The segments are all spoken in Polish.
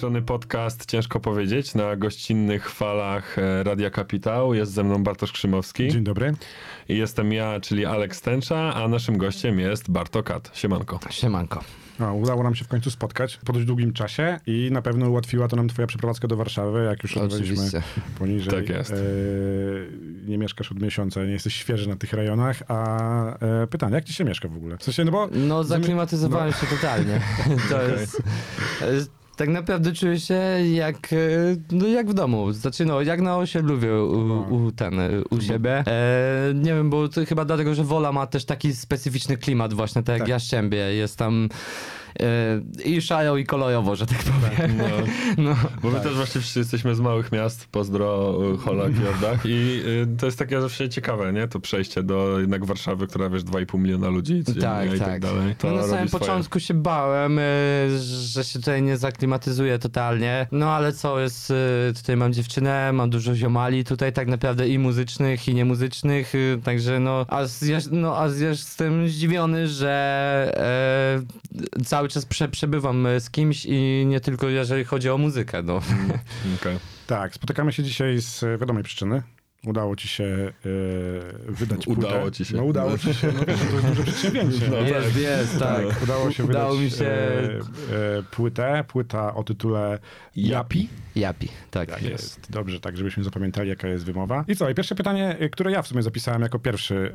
strony podcast Ciężko Powiedzieć na gościnnych falach e, Radia Kapitał. Jest ze mną Bartosz Krzymowski. Dzień dobry. I jestem ja, czyli Aleks Tęcza, a naszym gościem jest Bartokat. Siemanko. Siemanko. No, udało nam się w końcu spotkać po dość długim czasie i na pewno ułatwiła to nam twoja przeprowadzka do Warszawy, jak już rozmawialiśmy poniżej. Tak jest. E, nie mieszkasz od miesiąca, nie jesteś świeży na tych rejonach, a e, pytanie, jak ci się mieszka w ogóle? W sensie, no bo... No zaklimatyzowałem no. się totalnie. to okay. jest... Tak naprawdę czuję się jak, e, no jak w domu. Znaczy, no, jak na osiedlu u, u, ten, u siebie. E, nie wiem, bo to chyba dlatego, że Wola ma też taki specyficzny klimat właśnie, tak jak tak. Jastrzębie. Jest tam E, i szają i kolejowo, że tak powiem. Tak, no. no. Bo my tak. też właśnie wszyscy jesteśmy z małych miast, pozdro e, Holak, Jordach i e, to jest takie zawsze ciekawe, nie? To przejście do jednak Warszawy, która wiesz 2,5 miliona ludzi tak, i tak tak. dalej. To no na samym swoje. początku się bałem, że się tutaj nie zaklimatyzuję totalnie, no ale co jest, tutaj mam dziewczynę, mam dużo ziomali tutaj tak naprawdę i muzycznych i niemuzycznych, także no, a, no, a jestem zdziwiony, że e, cały czas prze, przebywam e, z kimś i nie tylko jeżeli chodzi o muzykę. No. Mm, okay. Tak, spotykamy się dzisiaj z wiadomej przyczyny. Udało ci się e, wydać płytę. Udało ci się. No udało ci się, no, to jest duże przedsięwcięcie. No, jest, tak. jest, tak. Udało się Udało wydać mi się... E, e, płytę, płyta o tytule Japi. Japi, tak. tak jest. jest. Dobrze, tak żebyśmy zapamiętali jaka jest wymowa. I co, i pierwsze pytanie, które ja w sumie zapisałem jako pierwszy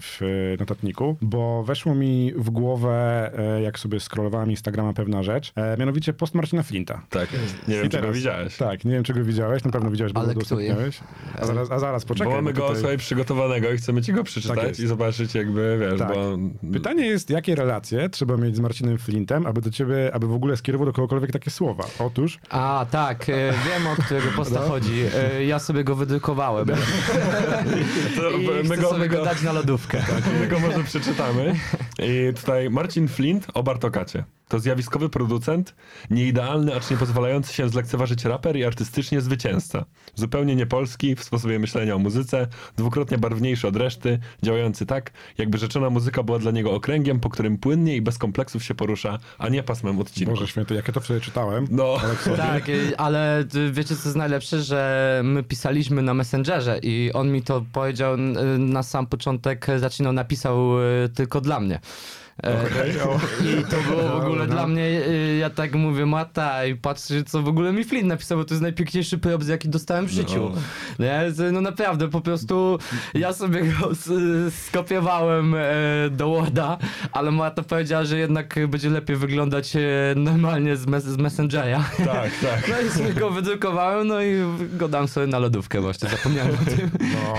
w notatniku, bo weszło mi w głowę, jak sobie scrollowałem Instagrama pewna rzecz, mianowicie post Marcina Flinta. Tak, nie wiem, czego widziałeś. Tak, nie wiem, czego widziałeś, na pewno widziałeś, bo udostępniałeś. A zaraz, a zaraz, poczekaj. Bo mamy go tutaj... sobie przygotowanego i chcemy ci go przeczytać tak i zobaczyć jakby, wiesz, tak. bo... Pytanie jest, jakie relacje trzeba mieć z Marcinem Flintem, aby do ciebie, aby w ogóle skierował do kogokolwiek takie słowa. Otóż... A, tak, e, wiem o którego posta no. chodzi. E, ja sobie go wydrukowałem. To I my go, sobie go dać na lodówkę. Tak, my go może przeczytamy. I tutaj Marcin Flint o Bartokacie. To zjawiskowy producent, nieidealny, acz nie pozwalający się zlekceważyć raper i artystycznie zwycięzca. Zupełnie niepolski w sposobie myślenia o muzyce, dwukrotnie barwniejszy od reszty, działający tak, jakby rzeczona muzyka była dla niego okręgiem, po którym płynnie i bez kompleksów się porusza, a nie pasmem odcinku. Boże święty, jak ja to wtedy czytałem. No. Tak, y, ale wiecie co jest najlepsze, że my pisaliśmy na Messengerze i on mi to powiedział y, na sam początek, zaczynał, napisał y, tylko dla mnie. Okay. I to było w ogóle no, dla mnie, y, ja tak mówię, Mata i patrzę, co w ogóle mi Flynn napisał, bo to jest najpiękniejszy props, jaki dostałem w życiu. No. Nie? No naprawdę, po prostu ja sobie go skopiowałem e, do Worda, ale Mata powiedziała, że jednak będzie lepiej wyglądać e, normalnie z, mes z Messengera. Tak, tak. No i sobie go wydrukowałem, no i go dam sobie na lodówkę właśnie, zapomniałem o tym. No,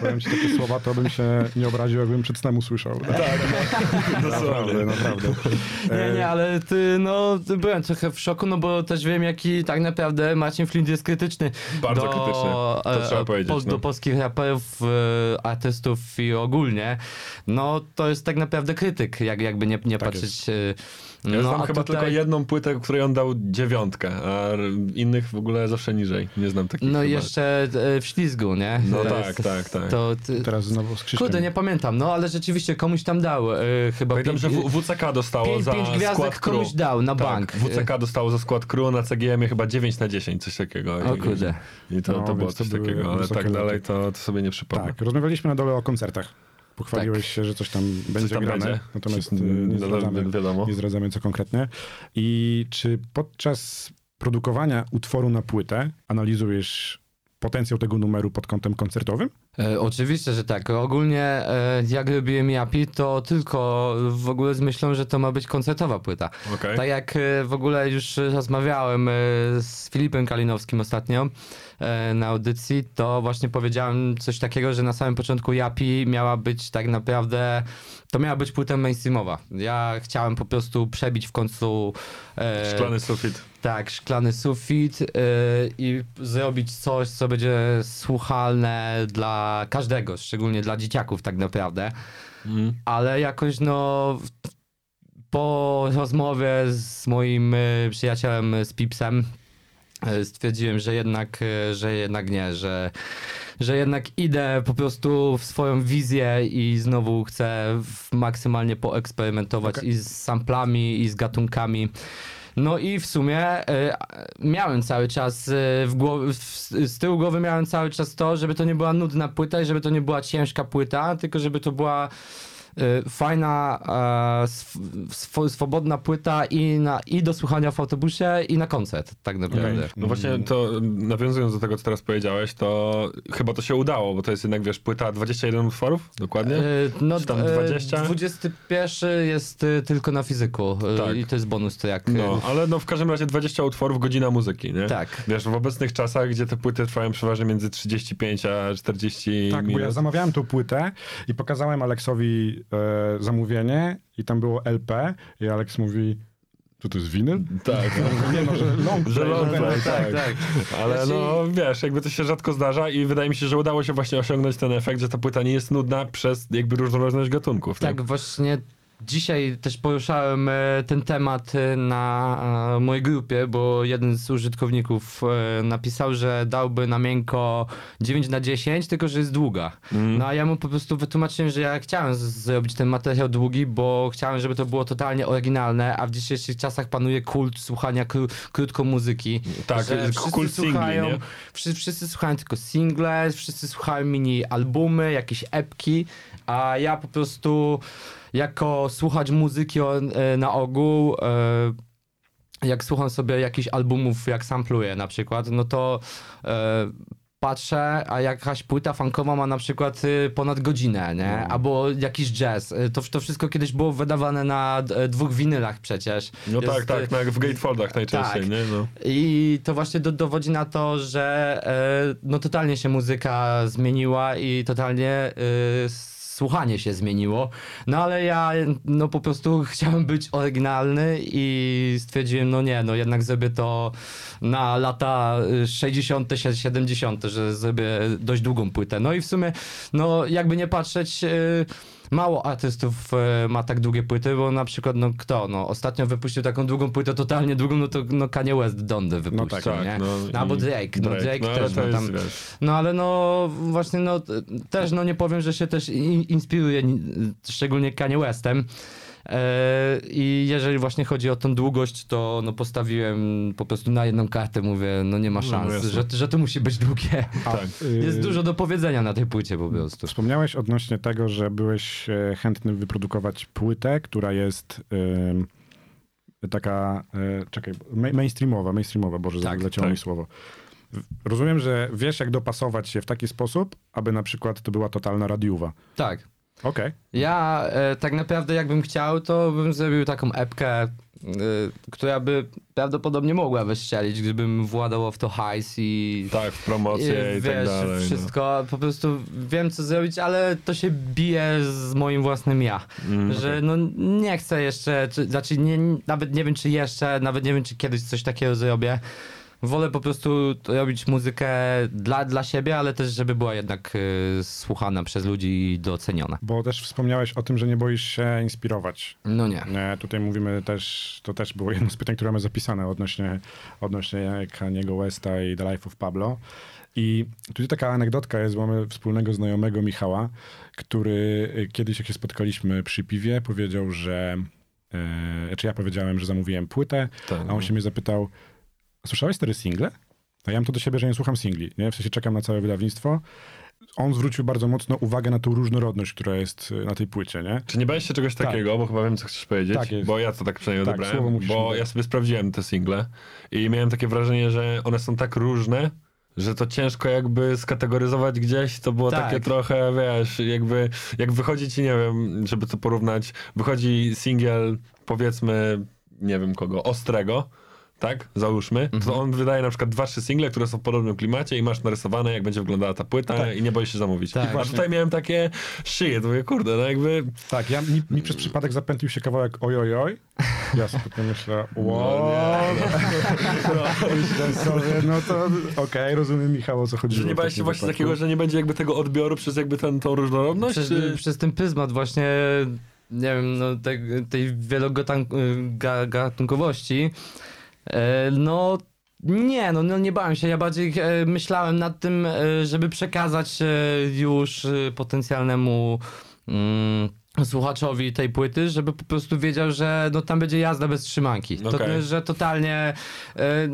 powiem ci takie słowa, to bym się nie obraził, jakbym przed snem usłyszał. Tak, no. Naprawdę, naprawdę. Nie, nie, ale ty, no, byłem trochę w szoku, no bo też wiem, jaki tak naprawdę Marcin Flint jest krytyczny. Bardzo do, krytyczny, to trzeba powiedzieć. Po, no. Do polskich raperów, e, artystów i ogólnie. No, to jest tak naprawdę krytyk, jak, jakby nie, nie tak patrzeć... Jest e, ja no, znam chyba tutaj... tylko jedną płytę, której on dał dziewiątkę, a innych w ogóle zawsze niżej. Nie znam takich. No i jeszcze e, w ślizgu, nie? No tak, tak, tak. To, ty... Teraz znowu z Kurde, nie pamiętam, no ale rzeczywiście komuś tam dał. E, chyba Pamiętam, pięć, że WCK dostało pięć, za pięć skład crew. komuś dał na tak, bank. WCK dostało za skład crew, na CGM chyba 9 na 10, coś takiego. O kurde. I to, no, to było coś takiego, ale tak dalej to, to sobie nie przypomnę. Tak, rozmawialiśmy na dole o koncertach. Pochwaliłeś tak. się, że coś tam będzie coś tam grane, będzie. natomiast y, nie zdradzamy, wiadomo. nie zdradzamy co konkretnie. I czy podczas produkowania utworu na płytę analizujesz potencjał tego numeru pod kątem koncertowym? E, oczywiście, że tak. Ogólnie e, jak robiłem Japi, to tylko w ogóle z myślą, że to ma być koncertowa płyta. Okay. Tak jak e, w ogóle już rozmawiałem e, z Filipem Kalinowskim ostatnio e, na audycji, to właśnie powiedziałem coś takiego, że na samym początku Japi miała być tak naprawdę, to miała być płyta mainstreamowa. Ja chciałem po prostu przebić w końcu... E, Szklany sufit. Tak, szklany sufit i zrobić coś, co będzie słuchalne dla każdego, szczególnie dla dzieciaków tak naprawdę. Mm. Ale jakoś no po rozmowie z moim e, przyjacielem z Pipsem e, stwierdziłem, że jednak, e, że jednak nie, że, że jednak idę po prostu w swoją wizję i znowu chcę maksymalnie poeksperymentować okay. i z samplami, i z gatunkami. No i w sumie y, miałem cały czas y, w z tyłu głowy miałem cały czas to, żeby to nie była nudna płyta i żeby to nie była ciężka płyta, tylko żeby to była fajna, e, swobodna płyta i, na, i do słuchania w autobusie i na koncert, tak naprawdę. Okay. No właśnie to nawiązując do tego, co teraz powiedziałeś, to chyba to się udało, bo to jest jednak, wiesz, płyta 21 utworów, dokładnie? Yy, no, Czy tam 20? 21 jest y, tylko na fizyku y, tak. i to jest bonus, to jak... No, ale no w każdym razie 20 utworów, godzina muzyki, nie? Tak. Wiesz, w obecnych czasach, gdzie te płyty trwają przeważnie między 35 a 40 Tak, minut. bo ja zamawiałem tą płytę i pokazałem Aleksowi e, zamówienie i tam było LP i Alex mówi, to to jest winyl? Tak. nie no, że long play. Że long play tak, tak. tak. Ale no wiesz, jakby to się rzadko zdarza i wydaje mi się, że udało się właśnie osiągnąć ten efekt, że ta płyta nie jest nudna przez jakby różnorodność gatunków. Tak, nie? właśnie Dzisiaj też poruszałem e, ten temat e, na e, mojej grupie, bo jeden z użytkowników napisał, że dałby na miękko 9 na 10, tylko że jest długa. Mm. No a ja mu po prostu wytłumaczyłem, że ja chciałem zrobić ten materiał długi, bo chciałem, żeby to było totalnie oryginalne, a w dzisiejszych czasach panuje kult słuchania kró krótko muzyki. Tak, kult słuchają, singli, wszyscy, wszyscy słuchają tylko single, wszyscy słuchają mini albumy, jakieś epki, a ja po prostu jako słuchać muzyki e, na ogół, e, jak słucham sobie jakichś albumów, jak sampluję na przykład, no to e, patrzę, a jakaś płyta funkowa ma na przykład y, ponad godzinę, nie? No. Albo jakiś jazz. To, to wszystko kiedyś było wydawane na dwóch winylach przecież. No Jest, tak, tak, w gatefoldach najczęściej, tak. nie? No. I to właśnie do, dowodzi na to, że no totalnie się muzyka zmieniła i totalnie słuchanie się zmieniło. No ale ja no po prostu chciałem być oryginalny i stwierdziłem, no nie, no jednak zrobię to na lata 60., 70., że zrobię dość długą płytę. No i w sumie, no jakby nie patrzeć... Yy, mało artystów e, ma tak długie płyty, bo na przykład, no kto, no ostatnio wypuścił taką długą płytę, totalnie długą, no to no Kanye West Dondy wypuścił, no tak, nie? No, no, albo Drake, no Drake, no, też ma tam, jest, no ale no właśnie, no też, no nie powiem, że się też inspiruje szczególnie Kanye Westem, I jeżeli właśnie chodzi o tą długość, to no postawiłem po prostu na jedną kartę, mówię, no nie ma no, szans, no, że, że to musi być długie. Tak. Jest dużo do powiedzenia na tej płycie po prostu. Wspomniałeś odnośnie tego, że byłeś e, chętny wyprodukować płytę, która jest taka, e, czekaj, mainstreamowa, mainstreamowa, Boże, tak, zleciało tak. mi słowo. Rozumiem, że wiesz, jak dopasować się w taki sposób, aby na przykład to była totalna radiuwa. Tak. Okej. Okay. Ja e, tak naprawdę jakbym chciał, to bym zrobił taką epkę, e, która by prawdopodobnie mogła wystrzelić, gdybym władał w to hajs i... Tak, w promocję i, i tak wiesz, tak dalej. No. wszystko, no. po prostu wiem co zrobić, ale to się bije z moim własnym ja. Mm, że okay. no nie chcę jeszcze, czy, znaczy nie, nawet nie wiem czy jeszcze, nawet nie wiem czy kiedyś coś takiego zrobię wolę po prostu robić muzykę dla, dla siebie, ale też, żeby była jednak y, słuchana przez ludzi i doceniona. Bo też wspomniałeś o tym, że nie boisz się inspirować. No nie. nie tutaj mówimy też, to też było jedno z pytań, które mamy zapisane odnośnie, odnośnie Kaniego Westa i The Life of Pablo. I tutaj taka anegdotka jest, mamy wspólnego znajomego Michała, który kiedyś jak się spotkaliśmy przy piwie, powiedział, że e, czy ja powiedziałem, że zamówiłem płytę, tak, a on się mnie zapytał, Słyszałeś stary single? A ja mam to do siebie, że nie słucham singli. Nie? W sensie czekam na całe wydawnictwo. On zwrócił bardzo mocno uwagę na tą różnorodność, która jest y, na tej płycie, nie? Czy nie bałeś się czegoś tak. takiego, bo chyba wiem, co chcesz powiedzieć? Tak jest. Bo ja to tak przynajmniej tak, odebrałem, bo ja sobie sprawdziłem te single i miałem takie wrażenie, że one są tak różne, że to ciężko jakby skategoryzować gdzieś, to było tak. takie trochę, wiesz, jakby, jak wychodzi ci, nie wiem, żeby to porównać, wychodzi singiel, powiedzmy, nie wiem kogo, Ostrego, tak, załóżmy, to mhm. on wydaje na przykład dwa, trzy single, które są w podobnym klimacie i masz narysowane, jak będzie wyglądała ta płyta tak. i nie boisz się zamówić. Tak. A tutaj miałem takie szyje, to mówię, kurde, no jakby... Tak, ja, mi, mi przez przypadek zapętlił się kawałek ojojoj, ja sobie myślę, wow, no, sobie, no to okej, okay, rozumiem Michał, o co chodzi. Że nie bałeś się właśnie takiego, że nie będzie jakby tego odbioru przez jakby ten, tą różnorodność? Przez, czy... przez ten pryzmat właśnie nie wiem, no, te, tej wielogatunkowości, E, no nie, no, no nie bałem się. Ja bardziej e, myślałem nad tym, e, żeby przekazać już potencjalnemu mm, słuchaczowi tej płyty, żeby po prostu wiedział, że no tam będzie jazda bez trzymanki. Okay. To, że totalnie e,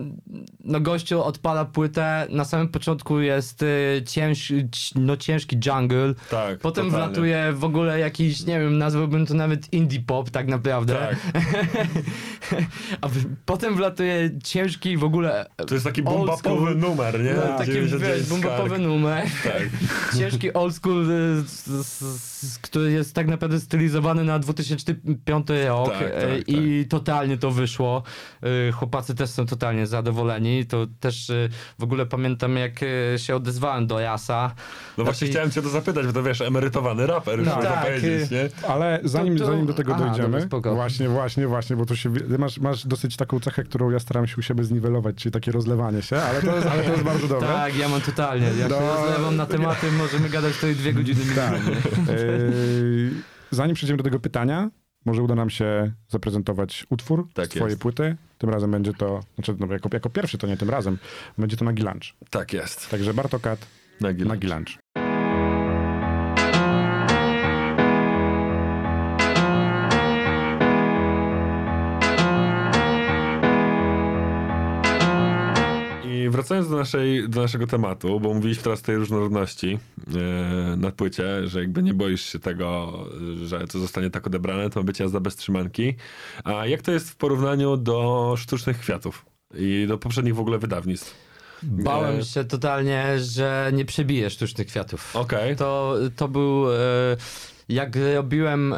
no gościu odpala płytę, na samym początku jest e, cięż, no ciężki jungle, tak, potem totalnie. wlatuje w ogóle jakiś, nie wiem, nazwałbym to nawet indie pop tak naprawdę. Tak. A potem wlatuje ciężki w ogóle To jest taki bombapowy numer, nie? No, taki wiesz, bombapowy numer. Tak. Ciężki old school, który jest tak naprawdę naprawdę stylizowany na 2005 rok tak, tak, i tak. totalnie to wyszło. E, chłopacy też są totalnie zadowoleni. To też e, w ogóle pamiętam, jak się odezwałem do Jasa. No właśnie znaczy... chciałem cię to zapytać, bo to wiesz, emerytowany raper, no, tak, powiedzieć, nie? Ale zanim, to, to... zanim do tego Aha, dojdziemy, dobra, właśnie, właśnie, właśnie, bo to się, masz, masz dosyć taką cechę, którą ja staram się u siebie zniwelować, czyli takie rozlewanie się, ale to jest, ale to jest bardzo dobre. Tak, ja mam totalnie. Jak no... się rozlewam na tematy, możemy gadać tutaj dwie godziny tak. Zanim przejdziemy do tego pytania, może uda nam się zaprezentować utwór tak z twojej jest. płyty. Tym razem będzie to, znaczy no, jako, jako pierwszy to nie tym razem, będzie to Nagi Lunch. Tak jest. Także Bartokat, Nagi, Nagi Lunch. Wracając do, naszej, do naszego tematu, bo mówiliśmy teraz o tej różnorodności yy, na płycie, że jakby nie boisz się tego, że to zostanie tak odebrane, to ma być jazda bez trzymanki. A jak to jest w porównaniu do sztucznych kwiatów i do poprzednich w ogóle wydawnictw? Bałem się totalnie, że nie przebije sztucznych kwiatów. Okej. Okay. To, to był... Yy jak robiłem,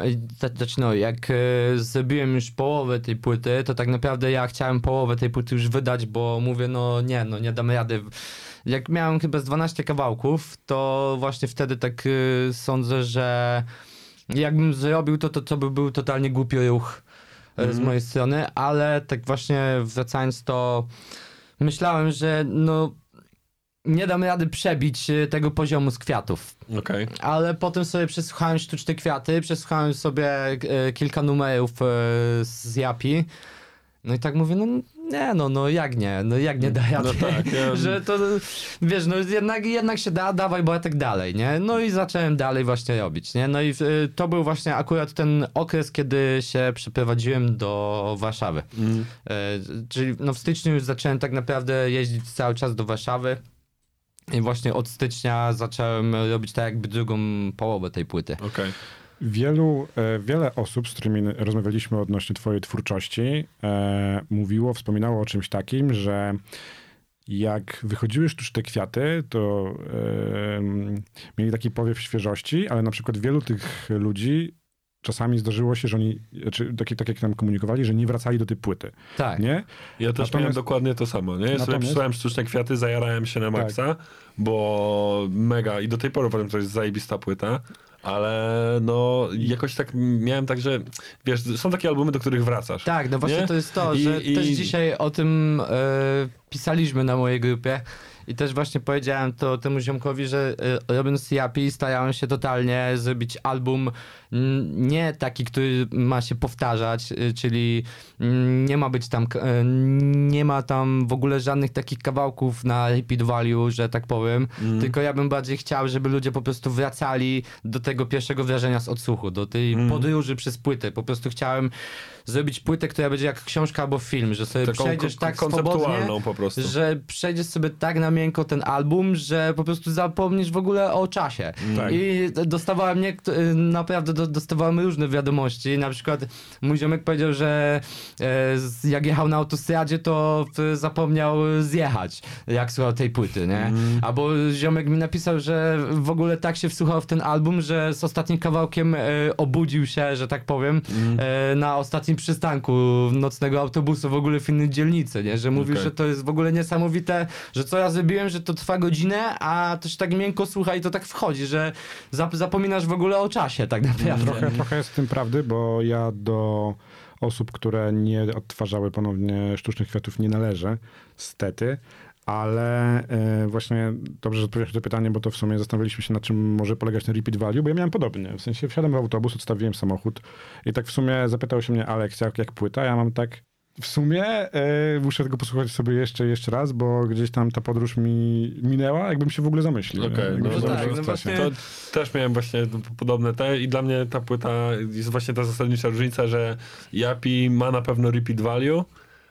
znaczy no, jak e, zrobiłem już połowę tej płyty, to tak naprawdę ja chciałem połowę tej płyty już wydać, bo mówię, no nie, no nie damy rady. Jak miałem chyba z 12 kawałków, to właśnie wtedy tak e, sądzę, że jakbym zrobił to, to, to by był totalnie głupi ruch mm. z mhm. mojej strony, ale tak właśnie wracając to myślałem, że no nie dam rady przebić y, tego poziomu z kwiatów. Okay. Ale potem sobie przesłuchałem sztuczne kwiaty, przesłuchałem sobie y, kilka numerów y, z Japi. No i tak mówię, no nie, no, no jak nie, no jak nie da rady, no tak, ja... że to, wiesz, no jednak, jednak się da, dawaj, bo ja tak dalej, nie? No i zacząłem dalej właśnie robić, nie? No i to był właśnie akurat ten okres, kiedy się przeprowadziłem do Warszawy. Mm. czyli no w styczniu już zacząłem tak naprawdę jeździć cały czas do Warszawy. I właśnie od stycznia zacząłem robić tak jakby drugą połowę tej płyty. Okay. Wielu, e, wiele osób, z którymi rozmawialiśmy odnośnie twojej twórczości, e, mówiło, wspominało o czymś takim, że jak wychodziły sztuczne kwiaty, to e, mieli taki powiew świeżości, ale na przykład wielu tych ludzi czasami zdarzyło się, że oni, czy tak, tak jak nam komunikowali, że nie wracali do tej płyty. Tak. Nie? Ja też Natomiast... miałem dokładnie to samo. Nie? Ja Natomiast... sobie przysłałem sztuczne kwiaty, zajarałem się na maksa, tak. bo mega i do tej pory powiem, to jest zajebista płyta. Ale no jakoś tak miałem tak, że wiesz, są takie albumy, do których wracasz. Tak, no właśnie nie? to jest to, I, że i... też dzisiaj o tym e, pisaliśmy na mojej grupie, i też właśnie powiedziałem to temu ziomkowi, że y, robiąc Yapi starałem się totalnie zrobić album nie taki, który ma się powtarzać, y, czyli nie ma być tam, y, nie ma tam w ogóle żadnych takich kawałków na repeat value, że tak powiem, mm. tylko ja bym bardziej chciał, żeby ludzie po prostu wracali do tego pierwszego wrażenia z odsłuchu, do tej mm. podróży przez płytę. Po prostu chciałem zrobić płytę, która będzie jak książka albo film, że sobie Taką przejdziesz tak swobodnie, po prostu. że przejdziesz sobie tak na miękko ten album, że po prostu zapomnisz w ogóle o czasie. Tak. I dostawałem nie, naprawdę dostawałem różne wiadomości. Na przykład mój ziomek powiedział, że e, jak jechał na autostradzie, to zapomniał zjechać, jak słuchał tej płyty, nie? Mm. Albo ziomek mi napisał, że w ogóle tak się wsłuchał w ten album, że z ostatnim kawałkiem e, obudził się, że tak powiem, mm. e, na ostatnim przystanku nocnego autobusu w ogóle w innej dzielnicy, nie? Że mówił, okay. że to jest w ogóle niesamowite, że co ja zrobiłem, że to trwa godzinę, a to się tak miękko słucha i to tak wchodzi, że zap zapominasz w ogóle o czasie tak naprawdę. Trochę, trochę jest w tym prawdy, bo ja do osób, które nie odtwarzały ponownie sztucznych kwiatów nie należę, stety, ale e, właśnie dobrze, że odpowiedziałeś na to pytanie, bo to w sumie zastanawialiśmy się, na czym może polegać ten repeat value, bo ja miałem podobnie. W sensie wsiadłem w autobus, odstawiłem samochód i tak w sumie zapytał się mnie Aleks, jak, jak płyta, ja mam tak, w sumie e, muszę tego posłuchać sobie jeszcze jeszcze raz, bo gdzieś tam ta podróż mi minęła, jakbym się w ogóle zamyślił. Okej, okay, no, no, tak, no właśnie, to też miałem właśnie podobne te i dla mnie ta płyta jest właśnie ta zasadnicza różnica, że Yapi ma na pewno repeat value,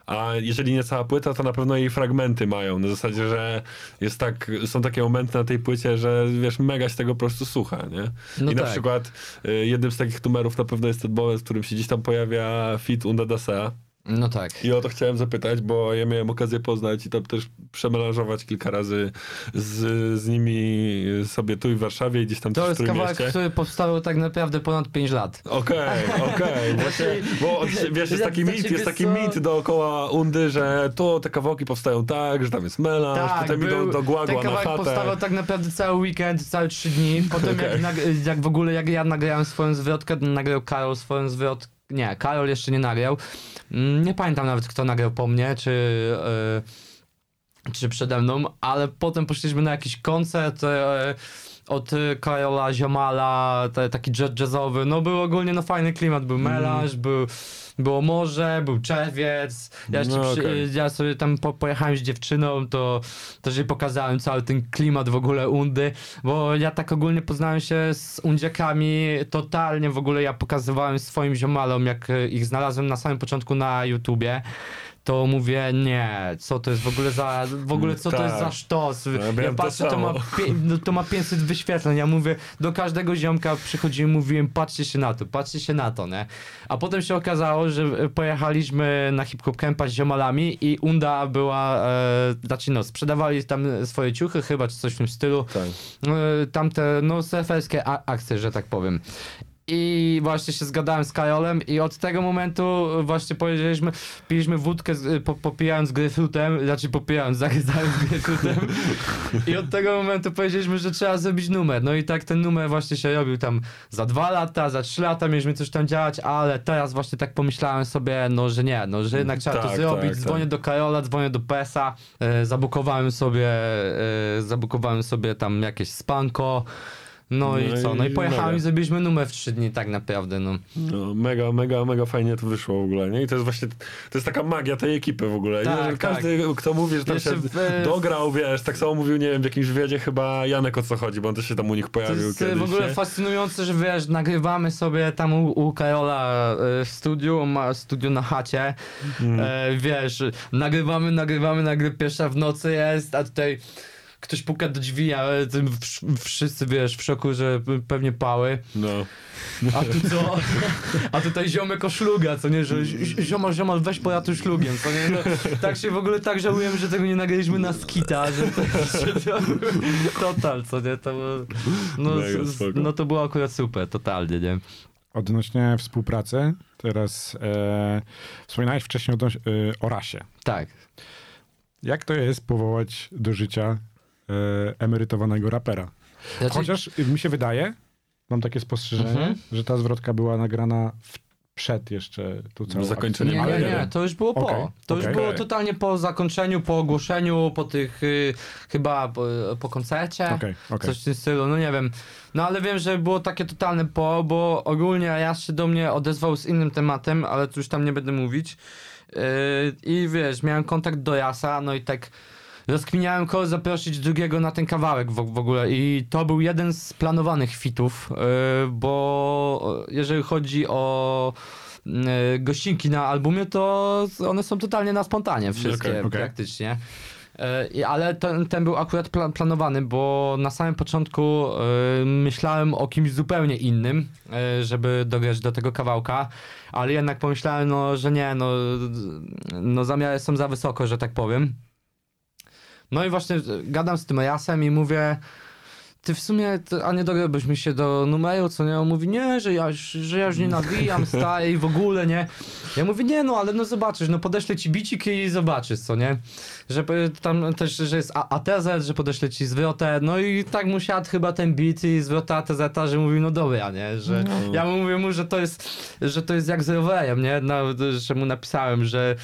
a jeżeli nie cała płyta, to na pewno jej fragmenty mają. Na zasadzie, że jest tak, są takie momenty na tej płycie, że wiesz, mega się tego po prostu słucha, nie? No I tak. na przykład y, jednym z takich numerów na pewno jest ten moment, w którym się gdzieś tam pojawia fit Unda Dasea. No tak. I o to chciałem zapytać, bo ja miałem okazję poznać i tam też przemelanżować kilka razy z, z nimi sobie tu w Warszawie i gdzieś tam To jest kawałek, który powstał tak naprawdę ponad 5 lat. Okej, okay, okej. Okay. bo wiesz, jest taki mit, jest taki mit dookoła Undy, że tu te kawałki powstają tak, że tam jest melanż, tak, potem był, idą do Guagua ten kawałek na chatę. powstawał tak naprawdę cały weekend, całe 3 dni. Potem okay. jak, jak w ogóle, jak ja nagrałem swoją zwrotkę, nagrał Karol swoją zwrotkę. Nie, Karol jeszcze nie nagrał. Mm, nie pamiętam nawet, kto nagrał po mnie, czy, yy, czy przede mną, ale potem poszliśmy na jakiś koncert. Yy, od Karola Ziomala, te, taki jazzowy, no był ogólnie no fajny klimat, był mhm. melanż, mm. był, było morze, był czerwiec, ja, no, okay. ja sobie tam po, pojechałem z dziewczyną, to też jej pokazałem cały ten klimat w ogóle Undy, bo ja tak ogólnie poznałem się z Undziakami totalnie, w ogóle ja pokazywałem swoim ziomalom, jak ich znalazłem na samym początku na YouTubie, to mówię, nie, co to jest w ogóle za, w ogóle co to jest za tak. sztos. Ja, ja patrzę, to, to ma, no, to ma 500 wyświetleń, ja mówię, do każdego ziomka przychodziłem, mówiłem, patrzcie się na to, patrzcie się na to, nie? A potem się okazało, że pojechaliśmy na hip-hop campa z ziomalami i Unda była, e, znaczy no, sprzedawali tam swoje ciuchy chyba, czy coś w tym stylu. Tak. E, tamte, no, surferskie akcje, że tak powiem. I właśnie się zgadałem z Kajolem i od tego momentu właśnie powiedzieliśmy, piliśmy wódkę z, po, popijając gryfrutem, znaczy popijając, zagryzając gryfrutem i od tego momentu powiedzieliśmy, że trzeba zrobić numer. No i tak ten numer właśnie się robił tam za dwa lata, za trzy lata mieliśmy coś tam działać, ale teraz właśnie tak pomyślałem sobie, no że nie, no że jednak trzeba tak, to zrobić. Tak, dzwonię tak. do Kajola, dzwonię do PESA, e, zabukowałem sobie, e, zabukowałem sobie tam jakieś spanko, no, no i co? No i pojechałem i zrobiliśmy numer w trzy dni tak naprawdę, no. no. Mega, mega, mega fajnie to wyszło w ogóle, nie? I to jest właśnie, to jest taka magia tej ekipy w ogóle, tak, nie? Że każdy, tak. kto mówi, że tam Jeszcze się w... dograł, wiesz, tak samo mówił, nie wiem, w jakimś wywiadzie chyba Janek o co chodzi, bo on też się tam u nich pojawił To jest kiedyś, w ogóle nie? fascynujące, że wiesz, nagrywamy sobie tam u, u Karola e, w studiu, ma studio na chacie, mm. e, wiesz, nagrywamy, nagrywamy, nagrywamy, pierwsza w nocy jest, a tutaj ktoś puka do drzwi, a wszyscy, wiesz, w szoku, że pewnie pały. No. A tu co? A tutaj ziomek o szluga, co nie, że ziomal, ziomal, weź po tu szlugiem, co nie? No, tak się w ogóle tak żałujemy, że tego nie nagraliśmy na skita, że to, że to total, co nie? To, no, no to było akurat super, totalnie, nie? Odnośnie współpracy, teraz e, wspominałeś wcześniej o, e, o rasie. Tak. Jak to jest powołać do życia emerytowanego rapera. Znaczy... Chociaż mi się wydaje, mam takie spostrzeżenie, mhm. że ta zwrotka była nagrana w przed jeszcze tu całą zakończeniem nie, nie, nie, to już było po. Okay, to okay. już było totalnie po zakończeniu, po ogłoszeniu, po tych y, chyba po, po koncercie, okay, coś w tym stylu, no nie wiem. No ale wiem, że było takie totalne po, bo ogólnie Jaś się do mnie odezwał z innym tematem, ale tu już tam nie będę mówić. Yy, I wiesz, miałem kontakt do Jasa, no i tak rozkminiałem kogo zaprosić drugiego na ten kawałek w, w ogóle i to był jeden z planowanych fitów, yy, bo jeżeli chodzi o yy, gościnki na albumie, to one są totalnie na spontanie wszystkie okay, okay. praktycznie. Yy, ale ten, ten był akurat plan, planowany, bo na samym początku myślałem o kimś zupełnie innym, żeby dograć do tego kawałka, ale jednak pomyślałem, no, że nie, no, no zamiary są za wysoko, że tak powiem. No i właśnie gadam z tym Jasem i mówię, ty w sumie, a nie dograłbyś mi się do numeru, co nie? On mówi, nie, że ja, że ja już nie nawijam, staję i w ogóle, nie? Ja mówię, nie no, ale no zobaczysz, no podeślę ci bicik i zobaczysz, co nie? Że tam też, że jest ATZ, że podeślę ci zwrotę, no i tak mu siadł chyba ten bit i zwrota ATZ, że mówi, no dobra, nie? Że no. ja mówię mu, że to jest, że to jest jak z rowerem, nie? No, że mu napisałem, że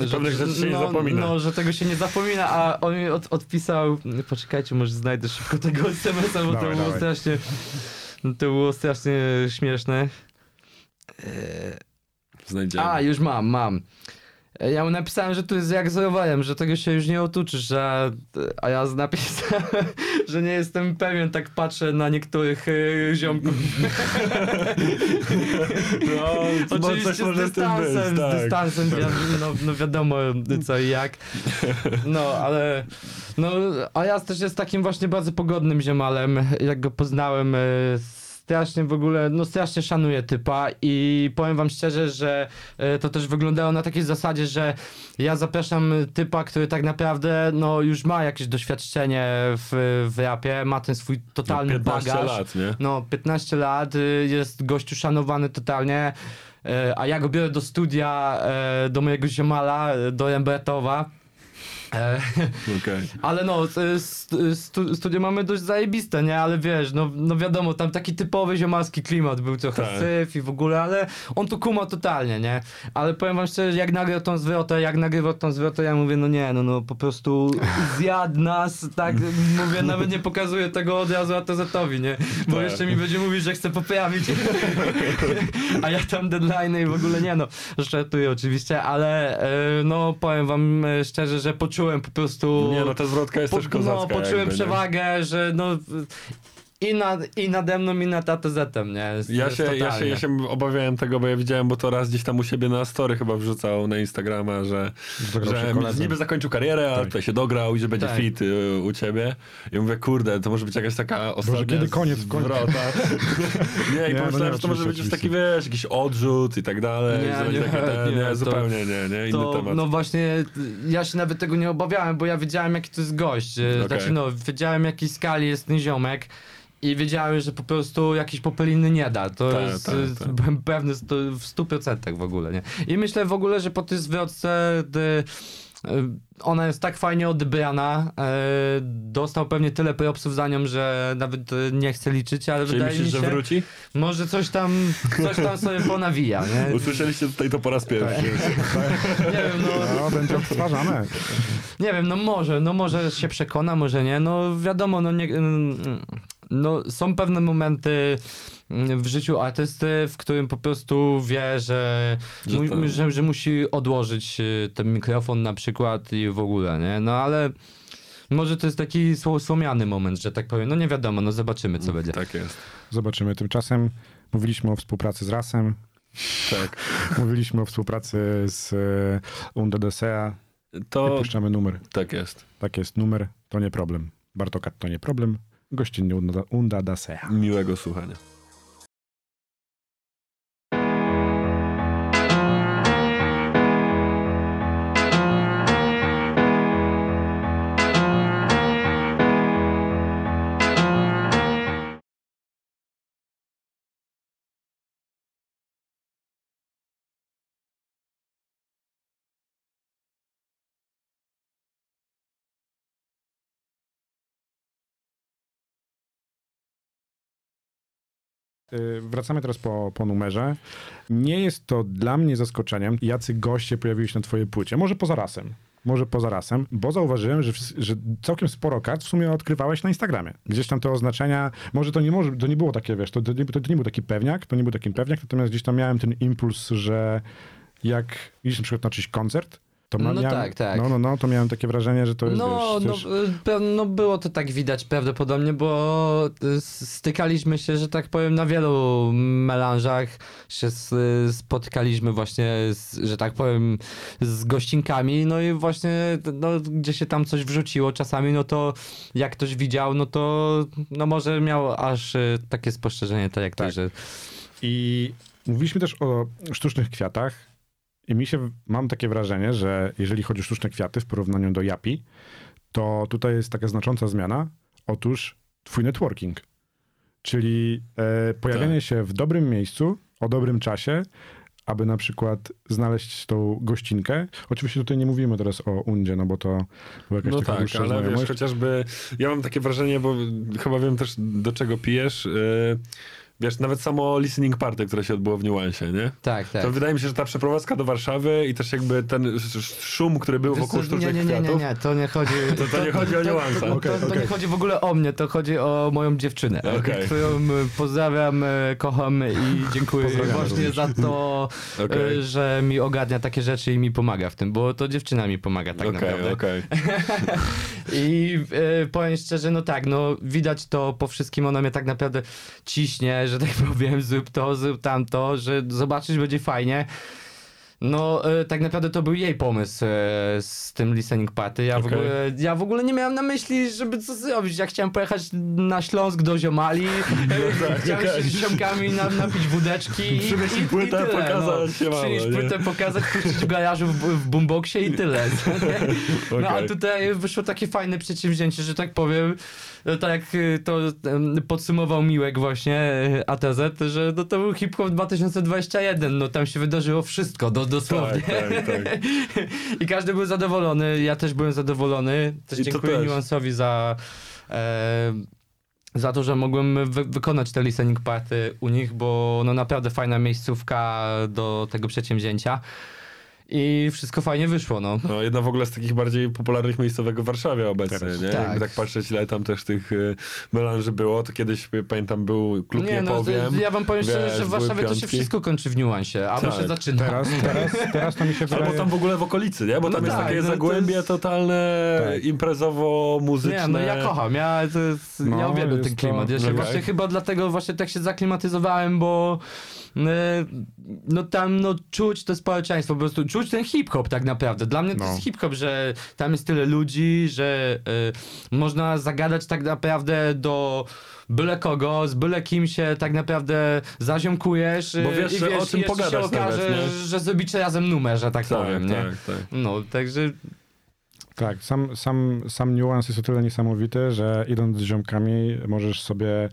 że, Pewnych rzeczy się no, nie zapomina. No, że tego się nie zapomina, a on mi od, odpisał, poczekajcie, może znajdę szybko tego SMS-a, bo dawaj, to było dawaj. strasznie, to było strasznie śmieszne. Znajdziemy. A, już mam, mam. Ja mu napisałem, że tu jest jak z rowerem, że tego się już nie otuczysz, że... a ja napisałem, że nie jestem pewien, tak patrzę na niektórych y, ziomków. No, Oczywiście z dystansem, być, tak. z dystansem, no, no wiadomo co i jak. No, ale... No, a ja też jest takim właśnie bardzo pogodnym ziomalem, jak go poznałem y, strasznie w ogóle, no strasznie szanuję typa i powiem wam szczerze, że e, to też wyglądało na takiej zasadzie, że ja zapraszam typa, który tak naprawdę no już ma jakieś doświadczenie w, w rapie, ma ten swój totalny no, 15 bagaż. lat, nie? No 15 lat, y, jest gościu szanowany totalnie, e, a ja go biorę do studia, e, do mojego ziomala, do Rembertowa okay. Ale no, stu, studio mamy dość zajebiste, nie? Ale wiesz, no, no wiadomo, tam taki typowy ziomalski klimat był trochę tak. syf i w ogóle, ale on tu kuma totalnie, nie? Ale powiem wam szczerze, jak nagrał tą zwrotę, jak nagrywał tą zwrotę, ja mówię, no nie, no, no po prostu zjadł nas, tak, mówię, nawet nie pokazuję tego od razu ATZ-owi, nie? Bo tak. jeszcze mi będzie mówić, że chce poprawić. A ja tam deadline i w ogóle nie, no, żartuję oczywiście, ale e, no powiem wam e, szczerze, że poczułem poczułem po prostu... Nie no, ta zwrotka jest po, też kozacka. No, poczułem przewagę, że no i, nad, i nade mną, i nad ATZ-em, nie? Jest, ja, się, ja, się, ja się obawiałem tego, bo ja widziałem, bo to raz gdzieś tam u siebie na story chyba wrzucał na Instagrama, że, że niby zakończył karierę, a tak. tutaj się dograł i że będzie tak. fit y, u ciebie. I mówię, kurde, to może być jakaś taka ostatnia Może kiedy koniec, w końcu. nie, i nie, pomyślałem, no że to może być już taki, wiesz, jakiś odrzut i tak dalej. Nie, nie, nie, nie, zupełnie nie, nie, inny to, temat. No właśnie, ja się nawet tego nie obawiałem, bo ja wiedziałem, jaki to jest gość. Okay. Znaczy, no, wiedziałem, jakiej skali jest ten ziomek i wiedziałem, że po prostu jakiś popeliny nie da. To tak, jest, tak, tak. byłem pewny w stu procentach w ogóle, nie? I myślę w ogóle, że po tej zwrotce y, ona jest tak fajnie odebrana. Y, dostał pewnie tyle propsów za nią, że nawet nie chcę liczyć, ale Czyli wydaje myślisz, mi się, że wróci? Może coś tam, coś tam sobie ponawija, nie? Usłyszeliście tutaj to po raz pierwszy. nie wiem, no... no będzie odtwarzane. Nie wiem, no może, no może się przekona, może nie. No wiadomo, no nie no, są pewne momenty mm, w życiu artysty, w którym po prostu wie, że, że, mu, że, że, musi odłożyć y, ten mikrofon na przykład i w ogóle, nie? No ale może to jest taki słomiany moment, że tak powiem. No nie wiadomo, no zobaczymy, co będzie. Tak jest. Zobaczymy. Tymczasem mówiliśmy o współpracy z Rasem. Tak. mówiliśmy o współpracy z y, Unda Desea. To... I puszczamy numer. Tak jest. Tak jest, numer to nie problem. Bartokat to nie problem gościnnie Unda da Sea. Miłego słuchania. Wracamy teraz po, po numerze. Nie jest to dla mnie zaskoczeniem, jacy goście pojawili się na twojej płycie. Może poza rasem. Może poza rasem, bo zauważyłem, że, że całkiem sporo kart w sumie odkrywałeś na Instagramie. Gdzieś tam te oznaczenia, może to nie, może, to nie było takie, wiesz, to, to, to, to nie był taki pewniak, to nie był taki pewniak, natomiast gdzieś tam miałem ten impuls, że jak idziesz na przykład na czyś koncert, to no miałem, tak, tak. No, no, no, to miałem takie wrażenie, że to jest, no, wiesz, no, coś... no, no, było to tak widać prawdopodobnie, bo y, stykaliśmy się, że tak powiem, na wielu melanżach się spotkaliśmy właśnie, z, że tak powiem, z gościnkami, no i właśnie, no, gdzie się tam coś wrzuciło czasami, no to jak ktoś widział, no to no może miał aż takie spostrzeżenie, tak jak tak. to, że... I mówiliśmy też o sztucznych kwiatach, i mi się, mam takie wrażenie, że jeżeli chodzi o sztuczne kwiaty w porównaniu do Japi, to tutaj jest taka znacząca zmiana. Otóż twój networking, czyli e, pojawienie tak. się w dobrym miejscu, o dobrym czasie, aby na przykład znaleźć tą gościnkę. Oczywiście tutaj nie mówimy teraz o Undzie, no bo to była jakaś no taka tak, ale znajomość. wiesz, chociażby ja mam takie wrażenie, bo chyba wiem też do czego pijesz, yy wiesz, nawet samo listening party, które się odbyło w Niuansie, nie? Tak, tak. To wydaje mi się, że ta przeprowadzka do Warszawy i też jakby ten szum, który był wokół Wiesz, sztucznych nie, nie, nie, nie, nie, to nie chodzi... To, to nie chodzi o niuanse. To, to, okay, to, okay. nie chodzi w ogóle o mnie, to chodzi o moją dziewczynę, okay. którą e, pozdrawiam, e, kocham i dziękuję właśnie za to, okay. że mi ogarnia takie rzeczy i mi pomaga w tym, bo to dziewczyna mi pomaga tak naprawdę. Okay. I e, powiem szczerze, no tak, no widać to po wszystkim, ona mnie tak naprawdę ciśnie, że tak powiem, zrób to, zrób tamto, że zobaczyć będzie fajnie. No, e, tak naprawdę to był jej pomysł e, z tym listening party. Ja, okay. w ogóle, ja w ogóle nie miałem na myśli, żeby co zrobić. Ja chciałem pojechać na Śląsk do Ziomali, no tak, chciałem okay. się z ziomkami na, napić wódeczki i, i, płytę, i tyle. pokazać no. Przynieść płytę, pokazać, puścić w garażu w, w boomboxie i tyle. No okay. a tutaj wyszło takie fajne przedsięwzięcie, że tak powiem, no tak jak y, to podsumował Miłek właśnie y, ATZ, że no to był hip-hop 2021, no tam się wydarzyło wszystko, do, dosłownie. Tak, tak, tak. I każdy był zadowolony, ja też byłem zadowolony. Też I dziękuję też. Niuansowi za... E, za to, że mogłem wy wykonać te listening party u nich, bo no naprawdę fajna miejscówka do tego przedsięwzięcia. I wszystko fajnie wyszło, no. no. Jedna w ogóle z takich bardziej popularnych miejscówek w Warszawie obecnie, Teraz. nie? Tak. Jakby tak patrzeć, ile tam też tych y, melanży było, to kiedyś, pamiętam, był klub Nie, no, powiem, Ja wam powiem szczerze, że w Warszawie to się wszystko kończy w niuansie, a tak. się zaczyna. Teraz, teraz, teraz to mi się wydaje... Albo tam w ogóle w okolicy, nie? Bo tam no jest tak, takie no, zagłębie jest... totalne, tak. imprezowo-muzyczne. Nie, no ja kocham, ja, to jest, no, ja uwielbiam ten klimat. Ja się okay. właśnie chyba dlatego właśnie tak się zaklimatyzowałem, bo E, no tam no czuć to społeczeństwo, po prostu czuć ten hip-hop tak naprawdę. Dla mnie no. to jest hip-hop, że tam jest tyle ludzi, że y, można zagadać tak naprawdę do byle kogo, z byle kim się tak naprawdę zaziomkujesz Bo wiesz, i wiesz, o czym pogadać się okaże, nawet, że zrobicie razem numer, że tak, tak powiem, tak, nie? Tak. No, także... Tak, sam, sam, sam niuans jest o tyle niesamowity, że idąc z ziomkami możesz sobie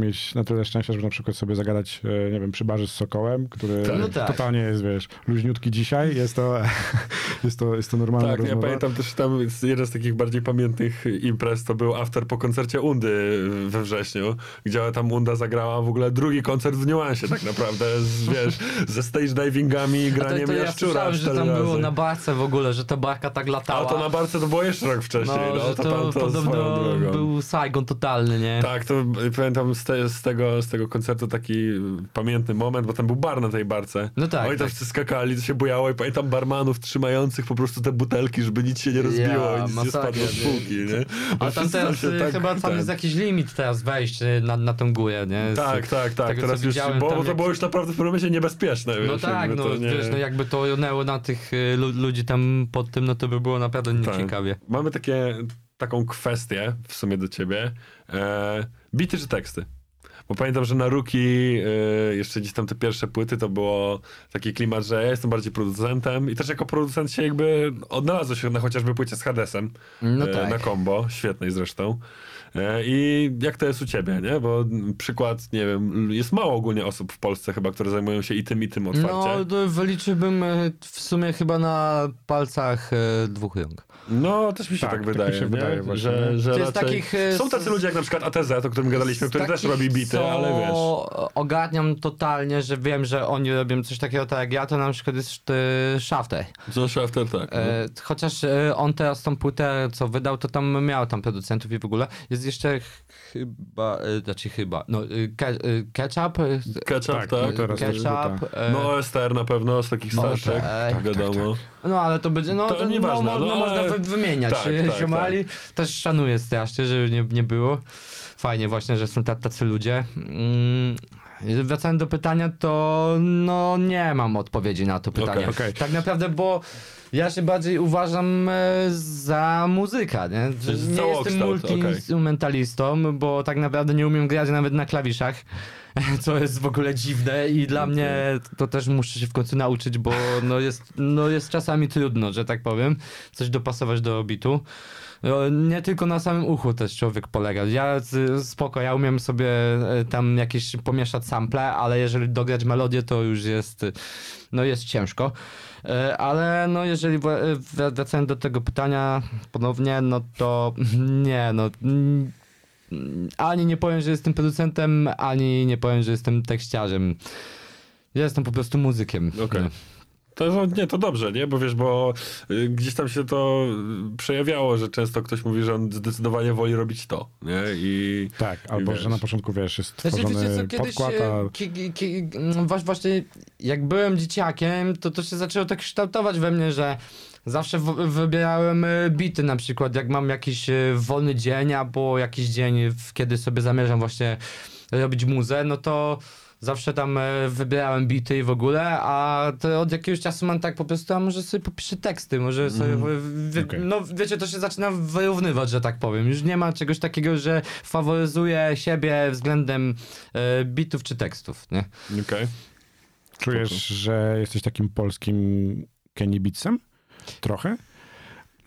mieć na tyle szczęścia, żeby na przykład sobie zagadać, e, nie wiem, przy barze z Sokołem, który tak. no tak. totalnie jest, wiesz, luźniutki dzisiaj, jest to, jest to, jest to normalna tak, rozmowa. ja pamiętam też tam jeden z takich bardziej pamiętnych imprez, to był after po koncercie Undy we wrześniu, gdzie tam Unda zagrała w ogóle drugi koncert w niuansie tak naprawdę, z, wiesz, ze stage divingami, graniem to, to ja słyszałem, że tam razy. było na barce w ogóle, że ta barka tak latała. A to na barce to było jeszcze rok wcześniej. No, no że to, to, to podobno był Saigon totalny, nie? Tak, to pamiętam z, te, z, tego, z tego koncertu taki pamiętny moment, bo tam był bar na tej barce. No tak. Oni tam tak. wszyscy skakali, to się bujało i pamiętam barmanów trzymających po prostu te butelki, żeby nic się nie rozbiło ja, i nic nie spadło z półki, nie? Bo A tam teraz się tak, chyba tam ten... jest jakiś limit teraz wejść y, na, na tą górę, nie? Z, tak, tak, tak. Tego, teraz już, bo to jak... było już naprawdę w pewnym momencie niebezpieczne. No wiesz, tak, no, nie... wiesz, no jakby to jonęło na tych y, ludzi tam pod tym, no to by było naprawdę tak. nieciekawie. Mamy takie, taką kwestię w sumie do ciebie. E, bity czy teksty? Bo pamiętam, że na Ruki yy, jeszcze gdzieś tam te pierwsze płyty to było taki klimat, że ja jestem bardziej producentem i też jako producent się jakby odnalazł się na chociażby płycie z Hadesem no yy, tak. na combo, świetnej zresztą. E, I jak to jest u ciebie, nie? Bo przykład, nie wiem, jest mało ogólnie osób w Polsce chyba, które zajmują się i tym, i tym otwarcie. No, wyliczyłbym e, w sumie chyba na palcach e, dwóch rąk. No, też mi się tak, tak wydaje, tak się wydaje właśnie, że, że raczej... takich, Są tacy ludzie jak na przykład ATZ, o którym gadaliśmy, który też robi bity, ale wiesz... ogarniam totalnie, że wiem, że oni robią coś takiego tak jak ja, to na przykład jest Shafter. Co Shafter, tak. No. chociaż on teraz tą płytę, co wydał, to tam miał tam producentów i w ogóle. Jest jest jeszcze chyba, e, znaczy chyba, no e, ke, e, ketchup? Ketchup, tak. tak. No, ketchup. No OSTR na pewno, z takich starszych, tak, tak, wiadomo. Tak, no ale to będzie, no, to, to nieważne, no, no, no, można wymieniać. Tak, tak, Ziomali też szanuję strasznie, żeby nie, nie było. Fajnie właśnie, że są tacy ludzie. Mm. Wracając do pytania, to no nie mam odpowiedzi na to pytanie. Okay, okay. Tak naprawdę, bo ja się bardziej uważam e, za muzyka, nie? nie jestem multiinstrumentalistą, okay. bo tak naprawdę nie umiem grać nawet na klawiszach, co jest w ogóle dziwne i dla okay. mnie to też muszę się w końcu nauczyć, bo no jest, no jest czasami trudno, że tak powiem, coś dopasować do bitu. No, nie tylko na samym uchu też człowiek polega. Ja spoko, ja umiem sobie e, tam jakieś pomieszać sample, ale jeżeli dograć melodię, to już jest, no jest ciężko. E, ale no jeżeli wracając do tego pytania ponownie, no to nie, no ani nie powiem, że jestem producentem, ani nie powiem, że jestem tekściarzem. Ja jestem po prostu muzykiem. Okay. To, nie, to dobrze, nie? Bo wiesz, bo y, gdzieś tam się to przejawiało, że często ktoś mówi, że on zdecydowanie woli robić to, nie? I, tak, albo że na początku, wiesz, jest stworzony znaczy, co, kiedyś, podkład, a... Ki, ki, ki, no właśnie, jak byłem dzieciakiem, to to się zaczęło tak kształtować we mnie, że zawsze wybierałem y, bity na przykład, jak mam jakiś y, wolny dzień, albo jakiś dzień, kiedy sobie zamierzam właśnie robić muzę, no to zawsze tam e, wybierałem bity i w ogóle, a to od jakiegoś czasu mam tak po prostu, a może sobie popiszę teksty, może sobie, mm. wy, okay. no wiecie, to się zaczyna wyrównywać, że tak powiem. Już nie ma czegoś takiego, że faworyzuję siebie względem e, bitów czy tekstów, nie? Okej. Okay. Czujesz, że jesteś takim polskim Kenny Beatsem? Trochę?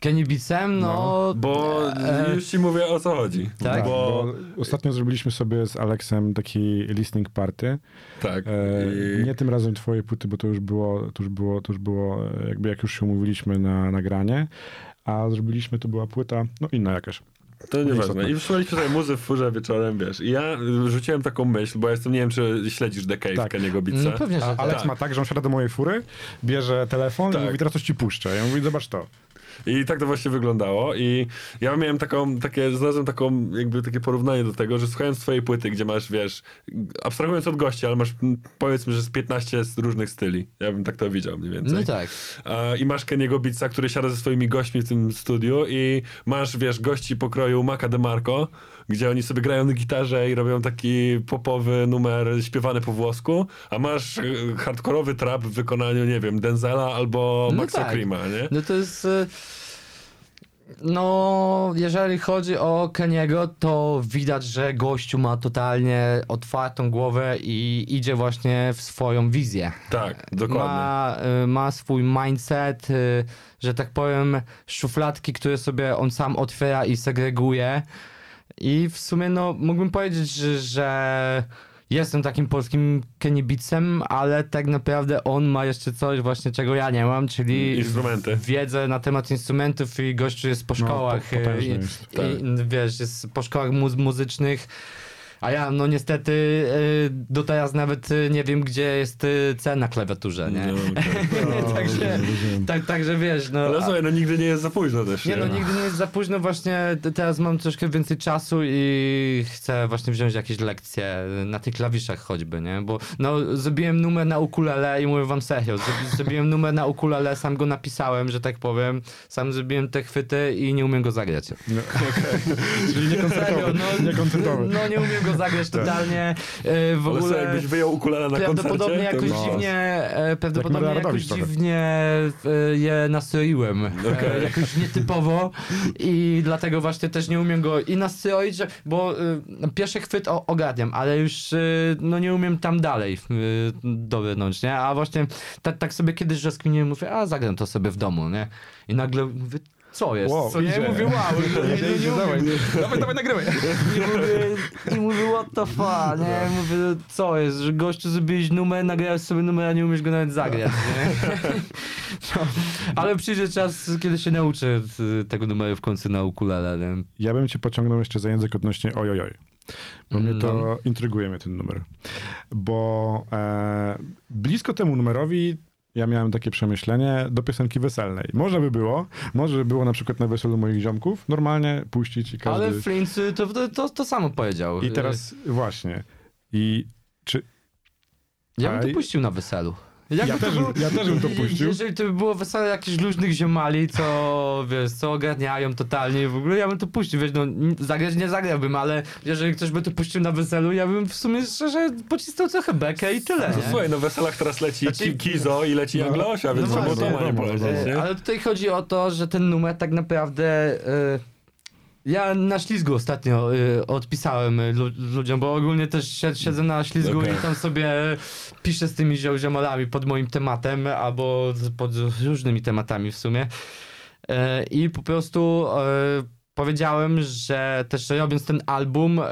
Kenny Beatsem, no... no bo e... już ci mówię o co chodzi. Tak? tak bo... bo... ostatnio zrobiliśmy sobie z Aleksem taki listening party. Tak. E, I... Nie tym razem twoje płyty, bo to już było, to już było, to już było jakby jak już się umówiliśmy na nagranie, a zrobiliśmy, to była płyta, no inna jakaś. To nieważne. I wysłaliśmy sobie muzy w furze wieczorem, wiesz. I ja rzuciłem taką myśl, bo ja jestem, nie wiem, czy śledzisz The Cave tak. Keniego. No, pewnie, że A, Alex tak. ma tak, że on wsiada do mojej fury, bierze telefon tak. i mówi, teraz coś ci puszczę. Ja mówię, zobacz to. I tak to właśnie wyglądało i ja miałem taką, takie, znalazłem taką, jakby takie porównanie do tego, że słuchając twojej płyty, gdzie masz, wiesz, abstrahując od gości, ale masz powiedzmy, że z 15 różnych styli. Ja bym tak to widział mniej więcej. No tak. I masz Keniego Beatsa, który siada ze swoimi gośćmi w tym studiu i masz, wiesz, gości pokroju Maca DeMarco, gdzie oni sobie grają na gitarze i robią taki popowy numer śpiewany po włosku, a masz e, hardkorowy trap w wykonaniu, nie wiem, Denzela albo no Maxa tak. Krima, nie? No to jest... E, no, jeżeli chodzi o Keniego, to widać, że gościu ma totalnie otwartą głowę i idzie właśnie w swoją wizję. Tak, dokładnie. Ma, e, ma swój mindset, że tak powiem, szufladki, które sobie on sam otwiera i segreguje. I w sumie no mógłbym powiedzieć, że, że jestem takim polskim Kenny Beatsem, ale tak naprawdę on ma jeszcze coś właśnie, czego ja nie mam, czyli Instrumenty. wiedzę na temat instrumentów i gościu jest po szkołach no, po, i, jest. i, tak. wiesz, jest po szkołach mu muzycznych a ja, no niestety, y, do teraz nawet y, nie wiem, gdzie jest y, cena na klawiaturze, nie? No, okay. także, tak, także wiesz, no... Ale słuchaj, no nigdy nie jest za późno też, nie? Nie, no nigdy nie jest za późno, właśnie teraz mam troszkę więcej czasu i chcę właśnie wziąć jakieś lekcje na tych klawiszach choćby, nie? Bo no, zrobiłem numer na ukulele i mówię wam serio, zrobiłem numer na ukulele, sam go napisałem, że tak powiem, sam zrobiłem te chwyty i nie umiem go zagrać. No, okay. Czyli niekoncertowy. No, niekoncertowy. No nie umiem go zagrać tak. totalnie. E, w ogóle Ale jakbyś wyjął ukulele na prawdopodobnie koncercie, jakoś dziwnie, e, prawdopodobnie jakoś dziwnie e, je nastroiłem. Okay. Jakoś nietypowo i dlatego właśnie też nie umiem go i nastroić, bo pierwszy chwyt ogarniam, ale już no nie umiem tam dalej dobrnąć, nie? A właśnie tak, tak sobie kiedyś rozkminiłem, mówię, a zagram to sobie w domu, nie? I nagle mówię, co jest? Wow, co nie? Mówię, wow. Nie, nie, nie, nie dawaj, dawaj, dawaj, nagrywaj. I mówię, I mówię, what the fuck, nie? Mówię, co jest, że gościu zrobiłeś numer, nagrałeś sobie numer, a nie umiesz go nawet zagrać, nie? No, ale przyjdzie czas, kiedy się nauczę tego numeru w końcu na ukulele, nie? Ja bym cię pociągnął jeszcze za język odnośnie ojojoj. Bo mnie to no. intryguje mnie ten numer. Bo e, blisko temu numerowi ja miałem takie przemyślenie do piosenki weselnej. Może by było, może by było na przykład na weselu moich ziomków, normalnie puścić i każdy... Ale Flint to, to, to samo powiedział. I teraz właśnie. I czy... Ja bym to puścił na weselu. Ja, też, był, ja też bym to puścił. Jeżeli to by było wesele jakichś luźnych ziomali, co wiesz, co ogarniają totalnie w ogóle, ja bym to puścił, wiesz, no zagrać nie zagrałbym, ale jeżeli ktoś by to puścił na weselu, ja bym w sumie szczerze pocisnął trochę bekę i tyle, no, Słuchaj, no weselach teraz leci znaczy, Kizo i leci no, Anglosia, więc no właśnie, to ma nie polecieć, nie? Ale tutaj chodzi o to, że ten numer tak naprawdę... Yy, ja na ślizgu ostatnio y, odpisałem y, lu ludziom, bo ogólnie też siedzę na ślizgu okay. i tam sobie piszę z tymi ziomalami pod moim tematem, albo pod różnymi tematami w sumie. Y, I po prostu y, powiedziałem, że też robiąc ten album, y,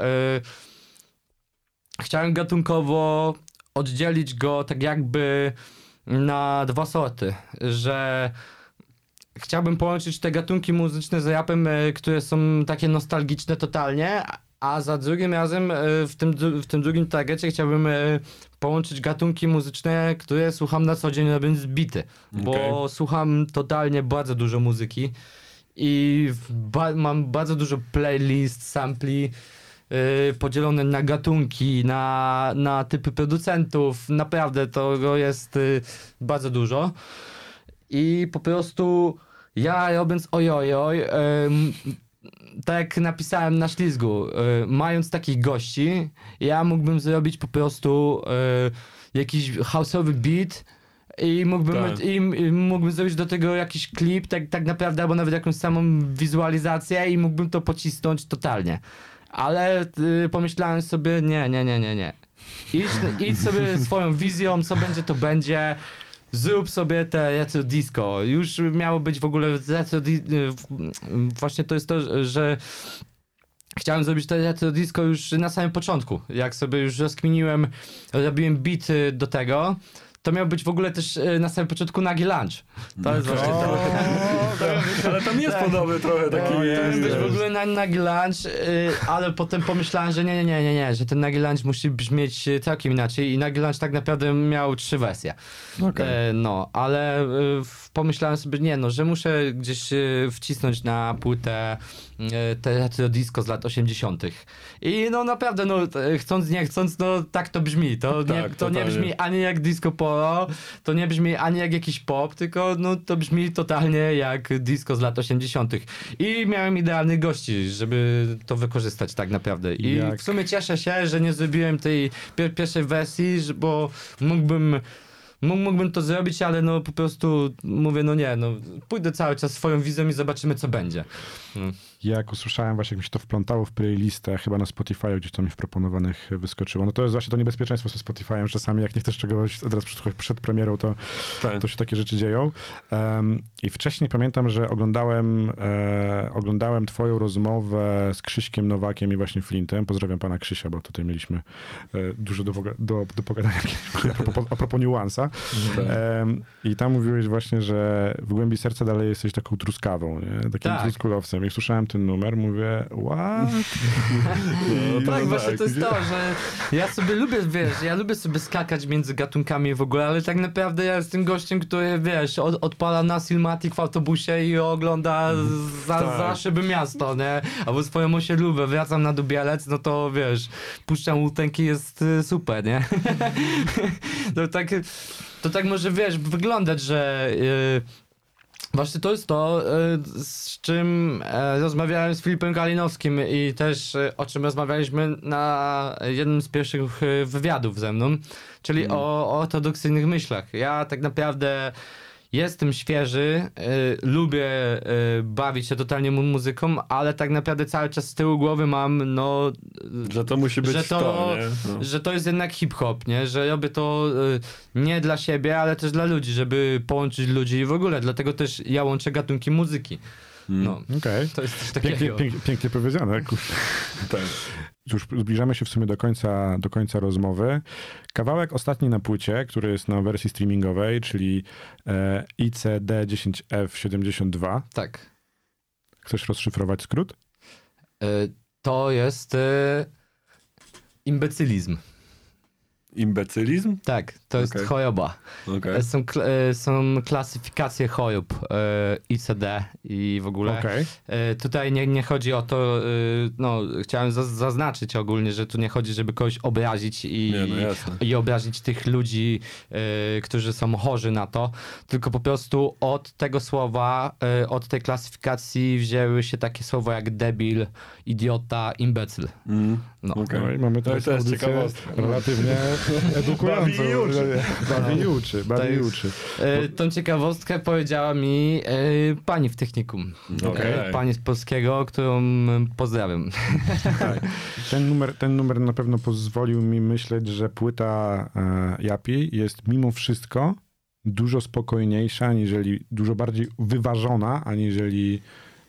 chciałem gatunkowo oddzielić go tak jakby na dwa sorty, że chciałbym połączyć te gatunki muzyczne z rapem, e, które są takie nostalgiczne totalnie, a za drugim razem e, w tym, w tym drugim targecie chciałbym e, połączyć gatunki muzyczne, które słucham na co dzień robiąc bity, okay. bo słucham totalnie bardzo dużo muzyki i ba mam bardzo dużo playlist, sampli, yy, podzielone na gatunki, na, na typy producentów. Naprawdę to jest yy, bardzo dużo. I po prostu ja robiąc ojojoj, yy, tak jak napisałem na ślizgu, yy, mając takich gości, ja mógłbym zrobić po prostu yy, jakiś houseowy beat, i mógłbym, tak. i, i, mógłbym zrobić do tego jakiś klip, tak, tak naprawdę, albo nawet jakąś samą wizualizację i mógłbym to pocisnąć totalnie. Ale y, pomyślałem sobie, nie, nie, nie, nie, nie. Idź, idź sobie swoją wizją, co będzie, to będzie. Zrób sobie te retro disco. Już miało być w ogóle retro y, Właśnie to jest to, że Chciałem zrobić to retro disco już na samym początku. Jak sobie już rozkminiłem, robiłem bity do tego, to miał być w ogóle też e, na samym początku nagi lunch. To jest właśnie to. Ale tam jest tak. podobny trochę taki. To jest być w ogóle na nagi lunch, e, ale potem pomyślałem, że nie, nie, nie, nie, nie, że ten nagi lunch musi brzmieć całkiem inaczej i nagi lunch tak naprawdę miał trzy wersje. E, no, ale pomyślałem sobie, nie no, że muszę gdzieś wcisnąć na płytę te retro disco z lat 80. I no naprawdę, no chcąc nie chcąc, no tak to brzmi. To, tak, nie, to nie brzmi ani jak disco polo, to nie brzmi ani jak jakiś pop, tylko no to brzmi totalnie jak disco z lat 80. I miałem idealnych gości, żeby to wykorzystać tak naprawdę. I jak? w sumie cieszę się, że nie zrobiłem tej pier pierwszej wersji, bo mógłbym mógłbym to zrobić, ale no po prostu mówię, no nie, no pójdę cały czas swoją wizją i zobaczymy, co będzie. Hmm jak usłyszałem właśnie, jak mi się to wplątało w playlistę, chyba na Spotify gdzieś to mi w proponowanych wyskoczyło. No to jest właśnie to niebezpieczeństwo ze Spotify'em, że czasami jak nie chcesz czegoś teraz przed, przed premierą, to, tak. to się takie rzeczy dzieją. Um, I wcześniej pamiętam, że oglądałem, e, oglądałem twoją rozmowę z Krzyśkiem Nowakiem i właśnie Flintem. Pozdrawiam pana Krzysia, bo tutaj mieliśmy e, dużo do, do, do pogadania a propos, a propos niuansa. Tak. Um, I tam mówiłeś właśnie, że w głębi serca dalej jesteś taką truskawą, nie? takim tak. truskulowcem. I słyszałem ten numer, mówię, what? No, tak, tak, właśnie to jest to, że ja sobie lubię, wiesz, ja lubię sobie skakać między gatunkami w ogóle, ale tak naprawdę ja jestem gościem, który, wiesz, od, odpala na Silmatic w autobusie i ogląda za, tak. za szyby miasto, nie? Albo swoją osiedlówę, wracam na Dubielec, no to, wiesz, puszczam łódkę jest y, super, nie? to tak... To tak może, wiesz, wyglądać, że yy, Właśnie to jest to, e, z czym e, rozmawiałem z Filipem Galinowskim i też e, o czym rozmawialiśmy na jednym z pierwszych wywiadów ze mną, czyli mm. o, o ortodoksyjnych myślach. Ja tak naprawdę jestem świeży, y, lubię y, bawić się totalnie muzyką, ale tak naprawdę cały czas z tyłu głowy mam, no... Że to musi być że to, to no. Że to jest jednak hip-hop, nie? Że robię to y, nie dla siebie, ale też dla ludzi, żeby połączyć ludzi i w ogóle. Dlatego też ja łączę gatunki muzyki. Mm. No, okay. to jest coś takiego. Pięknie, pięknie, pięknie powiedziane. tak. Już zbliżamy się w sumie do końca, do końca rozmowy. Kawałek ostatni na płycie, który jest na wersji streamingowej, czyli e, ICD10F72. Tak. Chcesz rozszyfrować skrót? E, to jest e, imbecylizm. Imbecylizm? Tak, to jest okay. choroba. Okay. Są, e, są klasyfikacje chorób e, ICD i w ogóle. Okay. E, tutaj nie, nie chodzi o to, no chciałem zaznaczyć ogólnie, że tu nie chodzi, żeby kogoś obrazić i, nie, no i obrazić tych ludzi, którzy są chorzy na to, tylko po prostu od tego słowa, od tej klasyfikacji wzięły się takie słowa jak debil, idiota, imbecyl. Mm. No. Okay. no i mamy teraz to jest relatywnie edukującą. Bawi i uczy. Bawi i uczy. Bawi tak. uczy. E, tą ciekawostkę powiedziała mi e, pani w technikum. Okay. E, pani z polskiego, którą pozdrawiam. Tak. Ten, numer, ten numer na pewno pozwolił mi myśleć, że płyta e, Japi jest mimo wszystko dużo spokojniejsza, aniżeli, dużo bardziej wyważona, aniżeli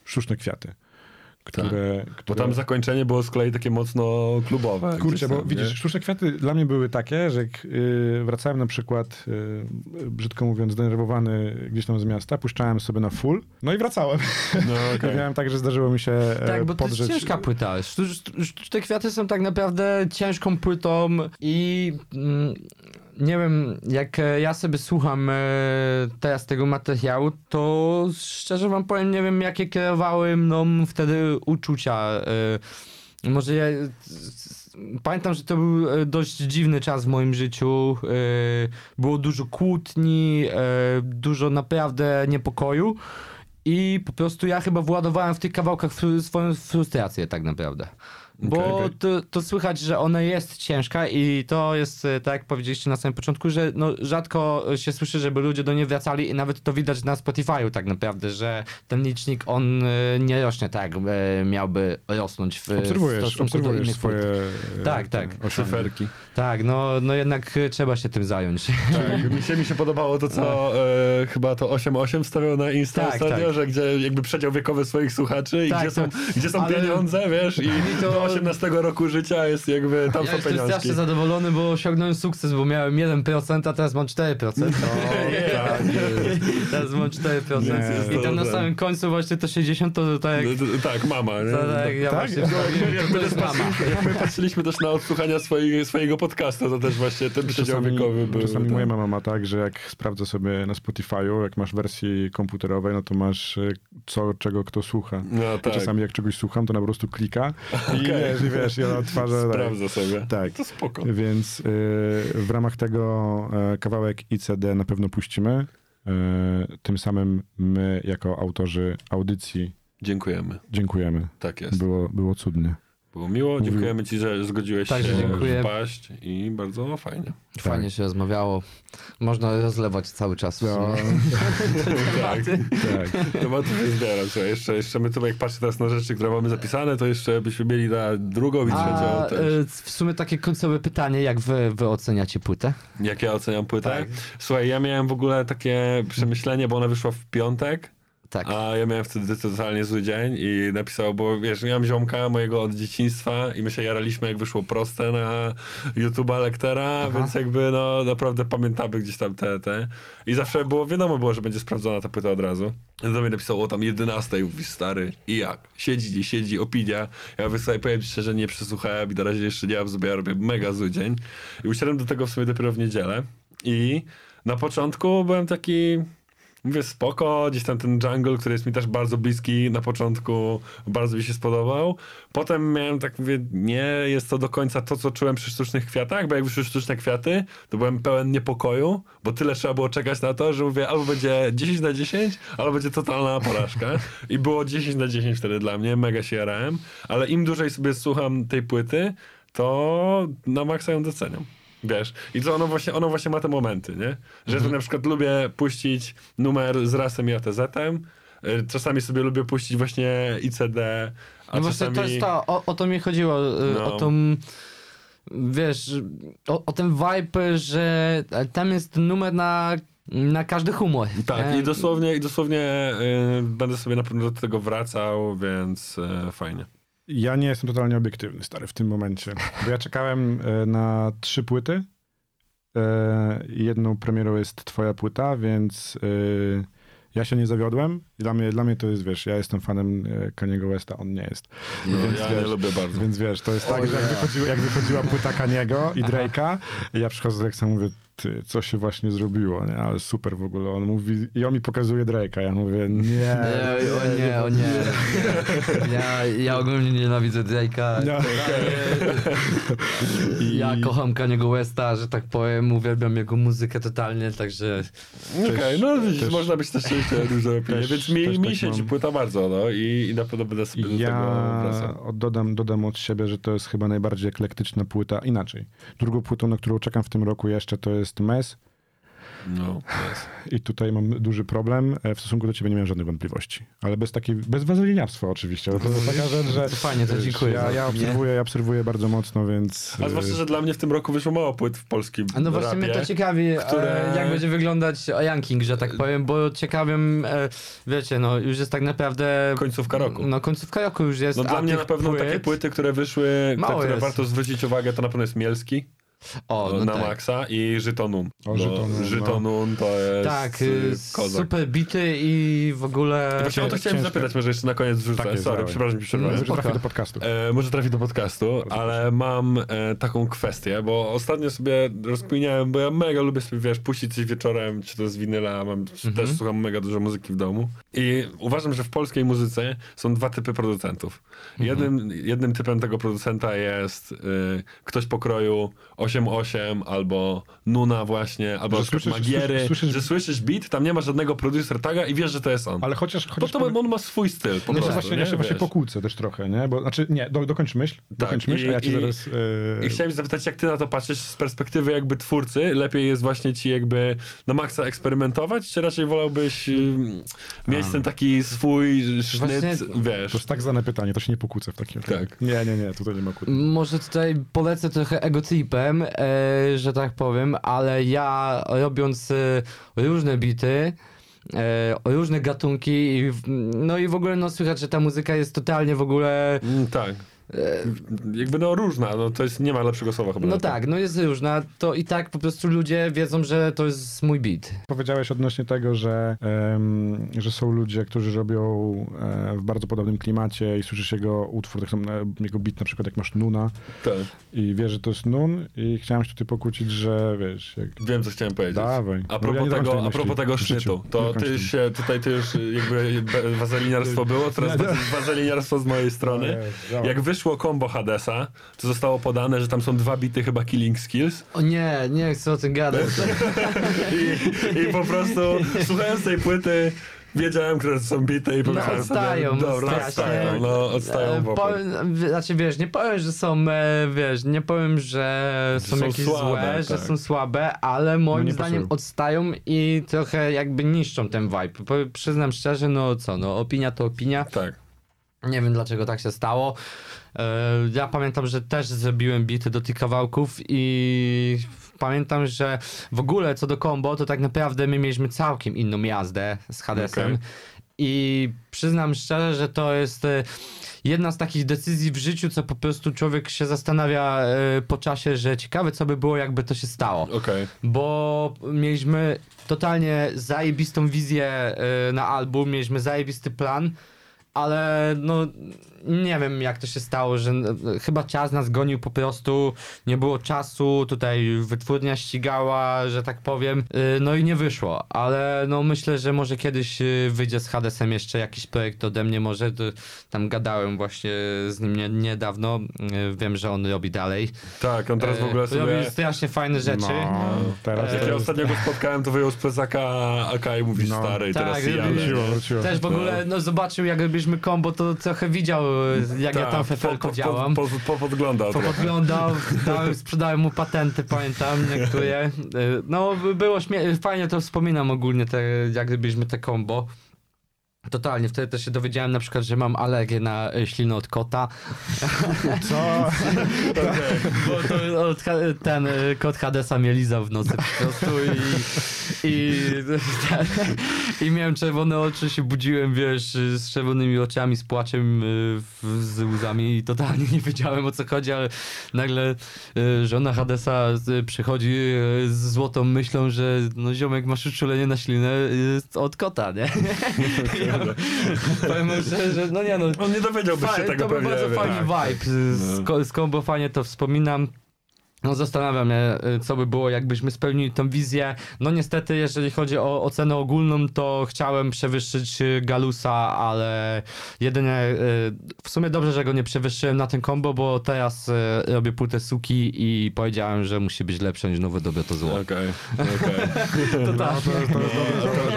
sztuczne kwiaty które, tak. które... Bo tam zakończenie było z kolei takie mocno klubowe. Kurczę, bo widzisz, sztuczne kwiaty dla mnie były takie, że jak yy, wracałem na przykład, yy, brzydko mówiąc, zdenerwowany gdzieś tam z miasta, puszczałem sobie na full, no i wracałem. No, okay. miałem tak, że zdarzyło mi się e, Tak, bo podrzeć... to jest ciężka płyta. Sztuczne kwiaty są tak naprawdę ciężką płytą i... Mm, nie wiem, jak e, ja sobie słucham e, teraz tego materiału, to szczerze wam powiem, nie wiem, jakie kierowały mną wtedy uczucia. E, może ja pamiętam, że to był dość dziwny czas w moim życiu. Było dużo kłótni, dużo naprawdę niepokoju. I po prostu ja chyba władowałem w tych kawałkach swoją frustrację tak naprawdę. Bo okay, okay. To, to, słychać, że ona jest ciężka i to jest, e, tak jak powiedzieliście na samym początku, że no, rzadko się słyszy, żeby ludzie do niej wracali i nawet to widać na Spotify'u tak naprawdę, że ten licznik, on e, nie rośnie tak, e, miałby rosnąć w obserwujesz, stosunku do swoje Tak, tak. Szyferki. Tak, no, no jednak trzeba się tym zająć. Tak, mi się, mi się podobało to, co e, chyba to 8.8 wstawiał na Insta tak, ostatnio, tak. że gdzie jakby przedział wiekowy swoich słuchaczy i tak, gdzie są, gdzie są ale... pieniądze, wiesz, i to 18 roku życia jest jakby, tam ja są pieniądze. jestem strasznie zadowolony, bo osiągnąłem sukces, bo miałem 1%, a teraz mam 4%. No, tak, teraz mam 4%. Nie, I tam na samym końcu właśnie to 60 to, tak jak... No, tak, mama. Nie? To, tak, ja tak? Właśnie, to, to jest mama. Jak my patrzyliśmy też na odsłuchania swojego, swojego podcastu, to też właśnie ten przedział wiekowy był. Czasami moja mama ma tak, że jak sprawdza sobie na Spotify'u, jak masz wersji komputerowej, no to masz e, co, czego kto słucha. No, tak. Czasami jak czegoś słucham, to na po prostu klika okay. i wiesz, i wiesz. Sprawdza tak. sobie. Tak. To spoko. Więc y, w ramach tego y, kawałek ICD na pewno puścimy. Y, tym samym my, jako autorzy audycji, Dziękujemy. Dziękujemy. Tak jest. Było, było cudnie. Było miło, dziękujemy ci, że zgodziłeś tak, się dziękuję. wpaść i bardzo fajnie. Fajnie tak. się rozmawiało. Można rozlewać cały czas. No. tak, tak. Tematy się zbiera. Jeszcze, jeszcze my tu jak patrzę teraz na rzeczy, które mamy zapisane, to jeszcze byśmy mieli na drugą i trzecią też. W sumie takie końcowe pytanie, jak wy, wy oceniacie płytę? Jak ja oceniam płytę? Tak. Słuchaj, ja miałem w ogóle takie przemyślenie, bo ona wyszła w piątek tak. A ja miałem wtedy totalnie zły dzień i napisał, bo wiesz, miałem ziomka mojego od dzieciństwa i my się jaraliśmy, jak wyszło proste na YouTube'a Lektera, Aha. więc jakby no naprawdę pamiętamy gdzieś tam te, te. I zawsze było, wiadomo było, że będzie sprawdzona ta płyta od razu. Do mnie napisał, o tam 11 i mówi, stary, i jak? Siedzi, nie siedzi, opinia. Ja mówię sobie, powiem szczerze, nie przesłuchałem i na razie jeszcze nie mam sobie, ja robię mega zły dzień. I usiadłem do tego w sumie dopiero w niedzielę i na początku byłem taki Mówię, spoko, gdzieś tam ten jungle, który jest mi też bardzo bliski na początku, bardzo mi się spodobał. Potem miałem tak, mówię, nie jest to do końca to, co czułem przy sztucznych kwiatach, bo jak wyszły sztuczne kwiaty, to byłem pełen niepokoju, bo tyle trzeba było czekać na to, że mówię, albo będzie 10 na 10, albo będzie totalna porażka. I było 10 na 10 wtedy dla mnie, mega się jarałem, ale im dłużej sobie słucham tej płyty, to na maksa ją doceniam. Wiesz, i to ono właśnie, ono właśnie ma te momenty, nie? Że mhm. na przykład lubię puścić numer z rasem i ATZ-em, y, czasami sobie lubię puścić właśnie ICD, a no czasami... to jest to, o, o to mi chodziło, y, no. o tą wiesz, o, o ten vibe, że tam jest numer na na każdy humor. Tak, i dosłownie, i dosłownie y, będę sobie na pewno do tego wracał, więc fajnie. Ja nie jestem totalnie obiektywny, stary, w tym momencie. Bo ja czekałem e, na trzy płyty. E, jedną premierą jest twoja płyta, więc e, ja się nie zawiodłem. Dla mnie, dla mnie to jest, wiesz, ja jestem fanem Kaniego Westa, on nie jest. No, więc, ja wiesz, nie lubię bardzo. Więc wiesz, to jest o tak, że jak, wychodziła, jak wychodziła płyta Kaniego i Drake'a, ja przychodzę do Lexa mówię, ty, co się właśnie zrobiło, nie? Ale super w ogóle. On mówi, i on mi pokazuje Drake'a. Ja mówię, nie. Nie, o nie, o nie. Ja, ja ogólnie nienawidzę Drake'a. No, okay. Ja kocham Kaniego Westa, że tak powiem, uwielbiam jego muzykę totalnie, także... Okej, okay, no też, można być też szczęśliwy dużo opinie, więc mi, mi tak się mam... płyta bardzo, no i, i na pewno będę sobie ja do tego Dodam, dodam od siebie, że to jest chyba najbardziej eklektyczna płyta. Inaczej. Drugą płytą, na którą czekam w tym roku jeszcze, to jest jest mes. No, I tutaj mam duży problem. E, w stosunku do ciebie nie miałem żadnych wątpliwości. Ale bez takiej, bez wazeliniarstwa oczywiście. To jest taka rzecz, że... To fajnie, to dziękuję. Ja, ja, obserwuję, ja obserwuję bardzo mocno, więc... A zwłaszcza, że dla mnie w tym roku wyszło mało płyt w polskim No właśnie rapie, mnie to ciekawi, które... jak będzie wyglądać Yanking, że tak powiem, bo ciekawym, wiecie, no już jest tak naprawdę... Końcówka roku. No końcówka roku już jest. No dla mnie na pewno płyt... takie płyty, które wyszły, na które jest. warto zwrócić uwagę, to na pewno jest Mielski. O, no na tak. maksa i Żytonun. O, Żytonun, Żytonun no. to jest Tak, y, kozak. super bity i w ogóle... Właśnie o to chciałem zapytać, może jeszcze na koniec wrzucę. Tak Sorry, przepraszam, mi przerwałem. Może trafi do podcastu. E, może trafi do podcastu, ale mam e, taką kwestię, bo ostatnio sobie rozkminiałem, bo ja mega lubię sobie, wiesz, puścić coś wieczorem, czy to z winyla, mam, mhm. też słucham mega dużo muzyki w domu i uważam, że w polskiej muzyce są dwa typy producentów. Mhm. Jednym, jednym typem tego producenta jest y, ktoś pokroju 8-8 albo Nuna właśnie, albo że słyszysz, Magiery, słyszysz, że słyszysz beat, tam nie ma żadnego producer taga i wiesz, że to jest on. Ale chociaż... chociaż to, to on ma swój styl po no prostu, właśnie, Ja się właśnie pokłócę też trochę, nie? Bo, znaczy, nie, do, dokończ myśl, tak, dokończ myśl, i, ja ci i, zaraz... Yy... I chciałem zapytać, jak ty na to patrzysz z perspektywy jakby twórcy? Lepiej jest właśnie ci jakby na maksa eksperymentować, czy raczej wolałbyś yy, mieć ten taki swój sznyt, właśnie, wiesz? To jest tak zwane pytanie, to się nie pokłócę w takim razie. Tak. Nie, nie, nie, tutaj nie ma kłótni. Może tutaj polecę trochę egotripem, e, że tak powiem, ale ja robiąc e, różne bity, e, różne gatunki, no i w ogóle no słychać, że ta muzyka jest totalnie w ogóle... Mm, tak jakby no różna, no to jest, nie ma lepszego słowa chyba. No tak, no jest różna, to i tak po prostu ludzie wiedzą, że to jest mój beat. Powiedziałeś odnośnie tego, że, um, że są ludzie, którzy robią e, w bardzo podobnym klimacie i słyszysz jego utwór, tak samo, jego beat na przykład jak masz Nuna tak. i wiesz, że to jest Nun i chciałem się tutaj pokłócić, że wiesz... Jak... Wiem, co chciałem powiedzieć. Dawaj. A propos, ja tego, a propos tego szczytu, to ty się, tutaj ty już jakby wazeliniarstwo było, teraz wazeliniarstwo z mojej strony. Jak wyszło kombo Hadesa, to zostało podane, że tam są dwa bity chyba Killing Skills. O nie, nie chcę o tym gadać. I, I, po prostu słuchając tej płyty wiedziałem, które są bite i powiedziałem no, odstają, sobie, dobra, odstają, no odstają e, powiem, Znaczy wiesz, nie powiem, że są, e, wiesz, nie powiem, że są, są jakieś słabe, złe, tak. że są słabe, ale moim no zdaniem odstają i trochę jakby niszczą ten vibe. Przyznam szczerze, no co, no opinia to opinia. Tak. Nie wiem dlaczego tak się stało. E, ja pamiętam, że też zrobiłem bity do tych kawałków i pamiętam, że w ogóle co do combo, to tak naprawdę my mieliśmy całkiem inną jazdę z Hadesem. Okay. I przyznam szczerze, że to jest e, jedna z takich decyzji w życiu, co po prostu człowiek się zastanawia e, po czasie, że ciekawe co by było, jakby to się stało. Okay. Bo mieliśmy totalnie zajebistą wizję na album, mieliśmy zajebisty plan, ale no nie wiem jak to się stało, że chyba czas nas gonił po prostu, nie było czasu, tutaj wytwórnia ścigała, że tak powiem, y, no i nie wyszło, ale no myślę, że może kiedyś y, wyjdzie z Hadesem jeszcze jakiś projekt ode mnie, może tam gadałem właśnie z nim nie, niedawno, wiem, że on robi dalej. Tak, on teraz w ogóle sobie... Robi strasznie fajne rzeczy. No, teraz Jak ja ostatnio go spotkałem, to wyjął z plecaka AK i mówi no, stary i tak, teraz ja. Też w ogóle no, zobaczył jak robiliśmy combo, to trochę widział jak ja tam fefelko po, działam. Po, po, podglądał. podglądał, sprzedałem mu patenty, pamiętam, niektóre. No, było śmie- fajnie to wspominam ogólnie, te, jak gdybyśmy te combo. Totalnie, wtedy też się dowiedziałem na przykład, że mam alergię na e, ślinę od kota. Co? Bo to od, ten e, kot Hadesa mnie lizał w nocy po prostu i, i, ten, i miałem czerwone oczy, się budziłem, wiesz, z czerwonymi oczami, z płaczem, e, z łzami i totalnie nie wiedziałem o co chodzi, ale nagle żona Hadesa przychodzi z złotą myślą, że no ziomek masz uczulenie na ślinę od kota, nie? Powiem że, że no nie no. On nie dowiedziałby się tego To był bardzo fajny tak. vibe. Z, no. z to wspominam. No zastanawiam się, y, co by było, jakbyśmy spełnili tę wizję. No niestety, jeżeli chodzi o ocenę ogólną, to chciałem przewyższyć y, Galusa, ale jedynie y, w sumie dobrze, że go nie przewyższyłem na ten combo, bo teraz robię płytę suki i powiedziałem, że musi być lepsze niż nowe dobre to zło. Okej, okej. To tak.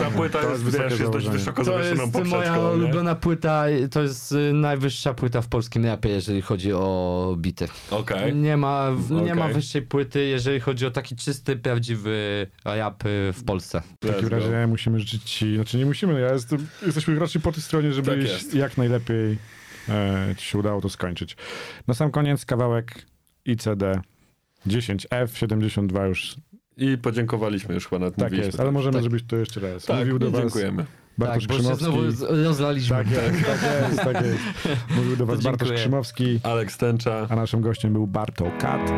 Ta płyta jest, wiesz, jest dość wysoko To jest moja ulubiona płyta, to jest najwyższa płyta w polskim rapie, jeżeli chodzi o bity. Okej. Nie ma, nie ma najwyższej płyty, jeżeli chodzi o taki czysty, prawdziwy rap y, w Polsce. W takim razie musimy życzyć ci, znaczy nie musimy, ja jestem, jesteśmy raczej po tej stronie, żeby tak jak najlepiej e, ci się udało to skończyć. Na sam koniec kawałek ICD 10F72 już. I podziękowaliśmy już chyba na Tak jest, ale możemy tak. zrobić to jeszcze raz. Tak, Mówił do was dziękujemy. Bartosz tak, Krzymowski. znowu rozlaliśmy. Tak jest, tak jest, tak jest. Mówił do was Bartosz Krzymowski. Aleks Tęcza. A naszym gościem był Barto Kat.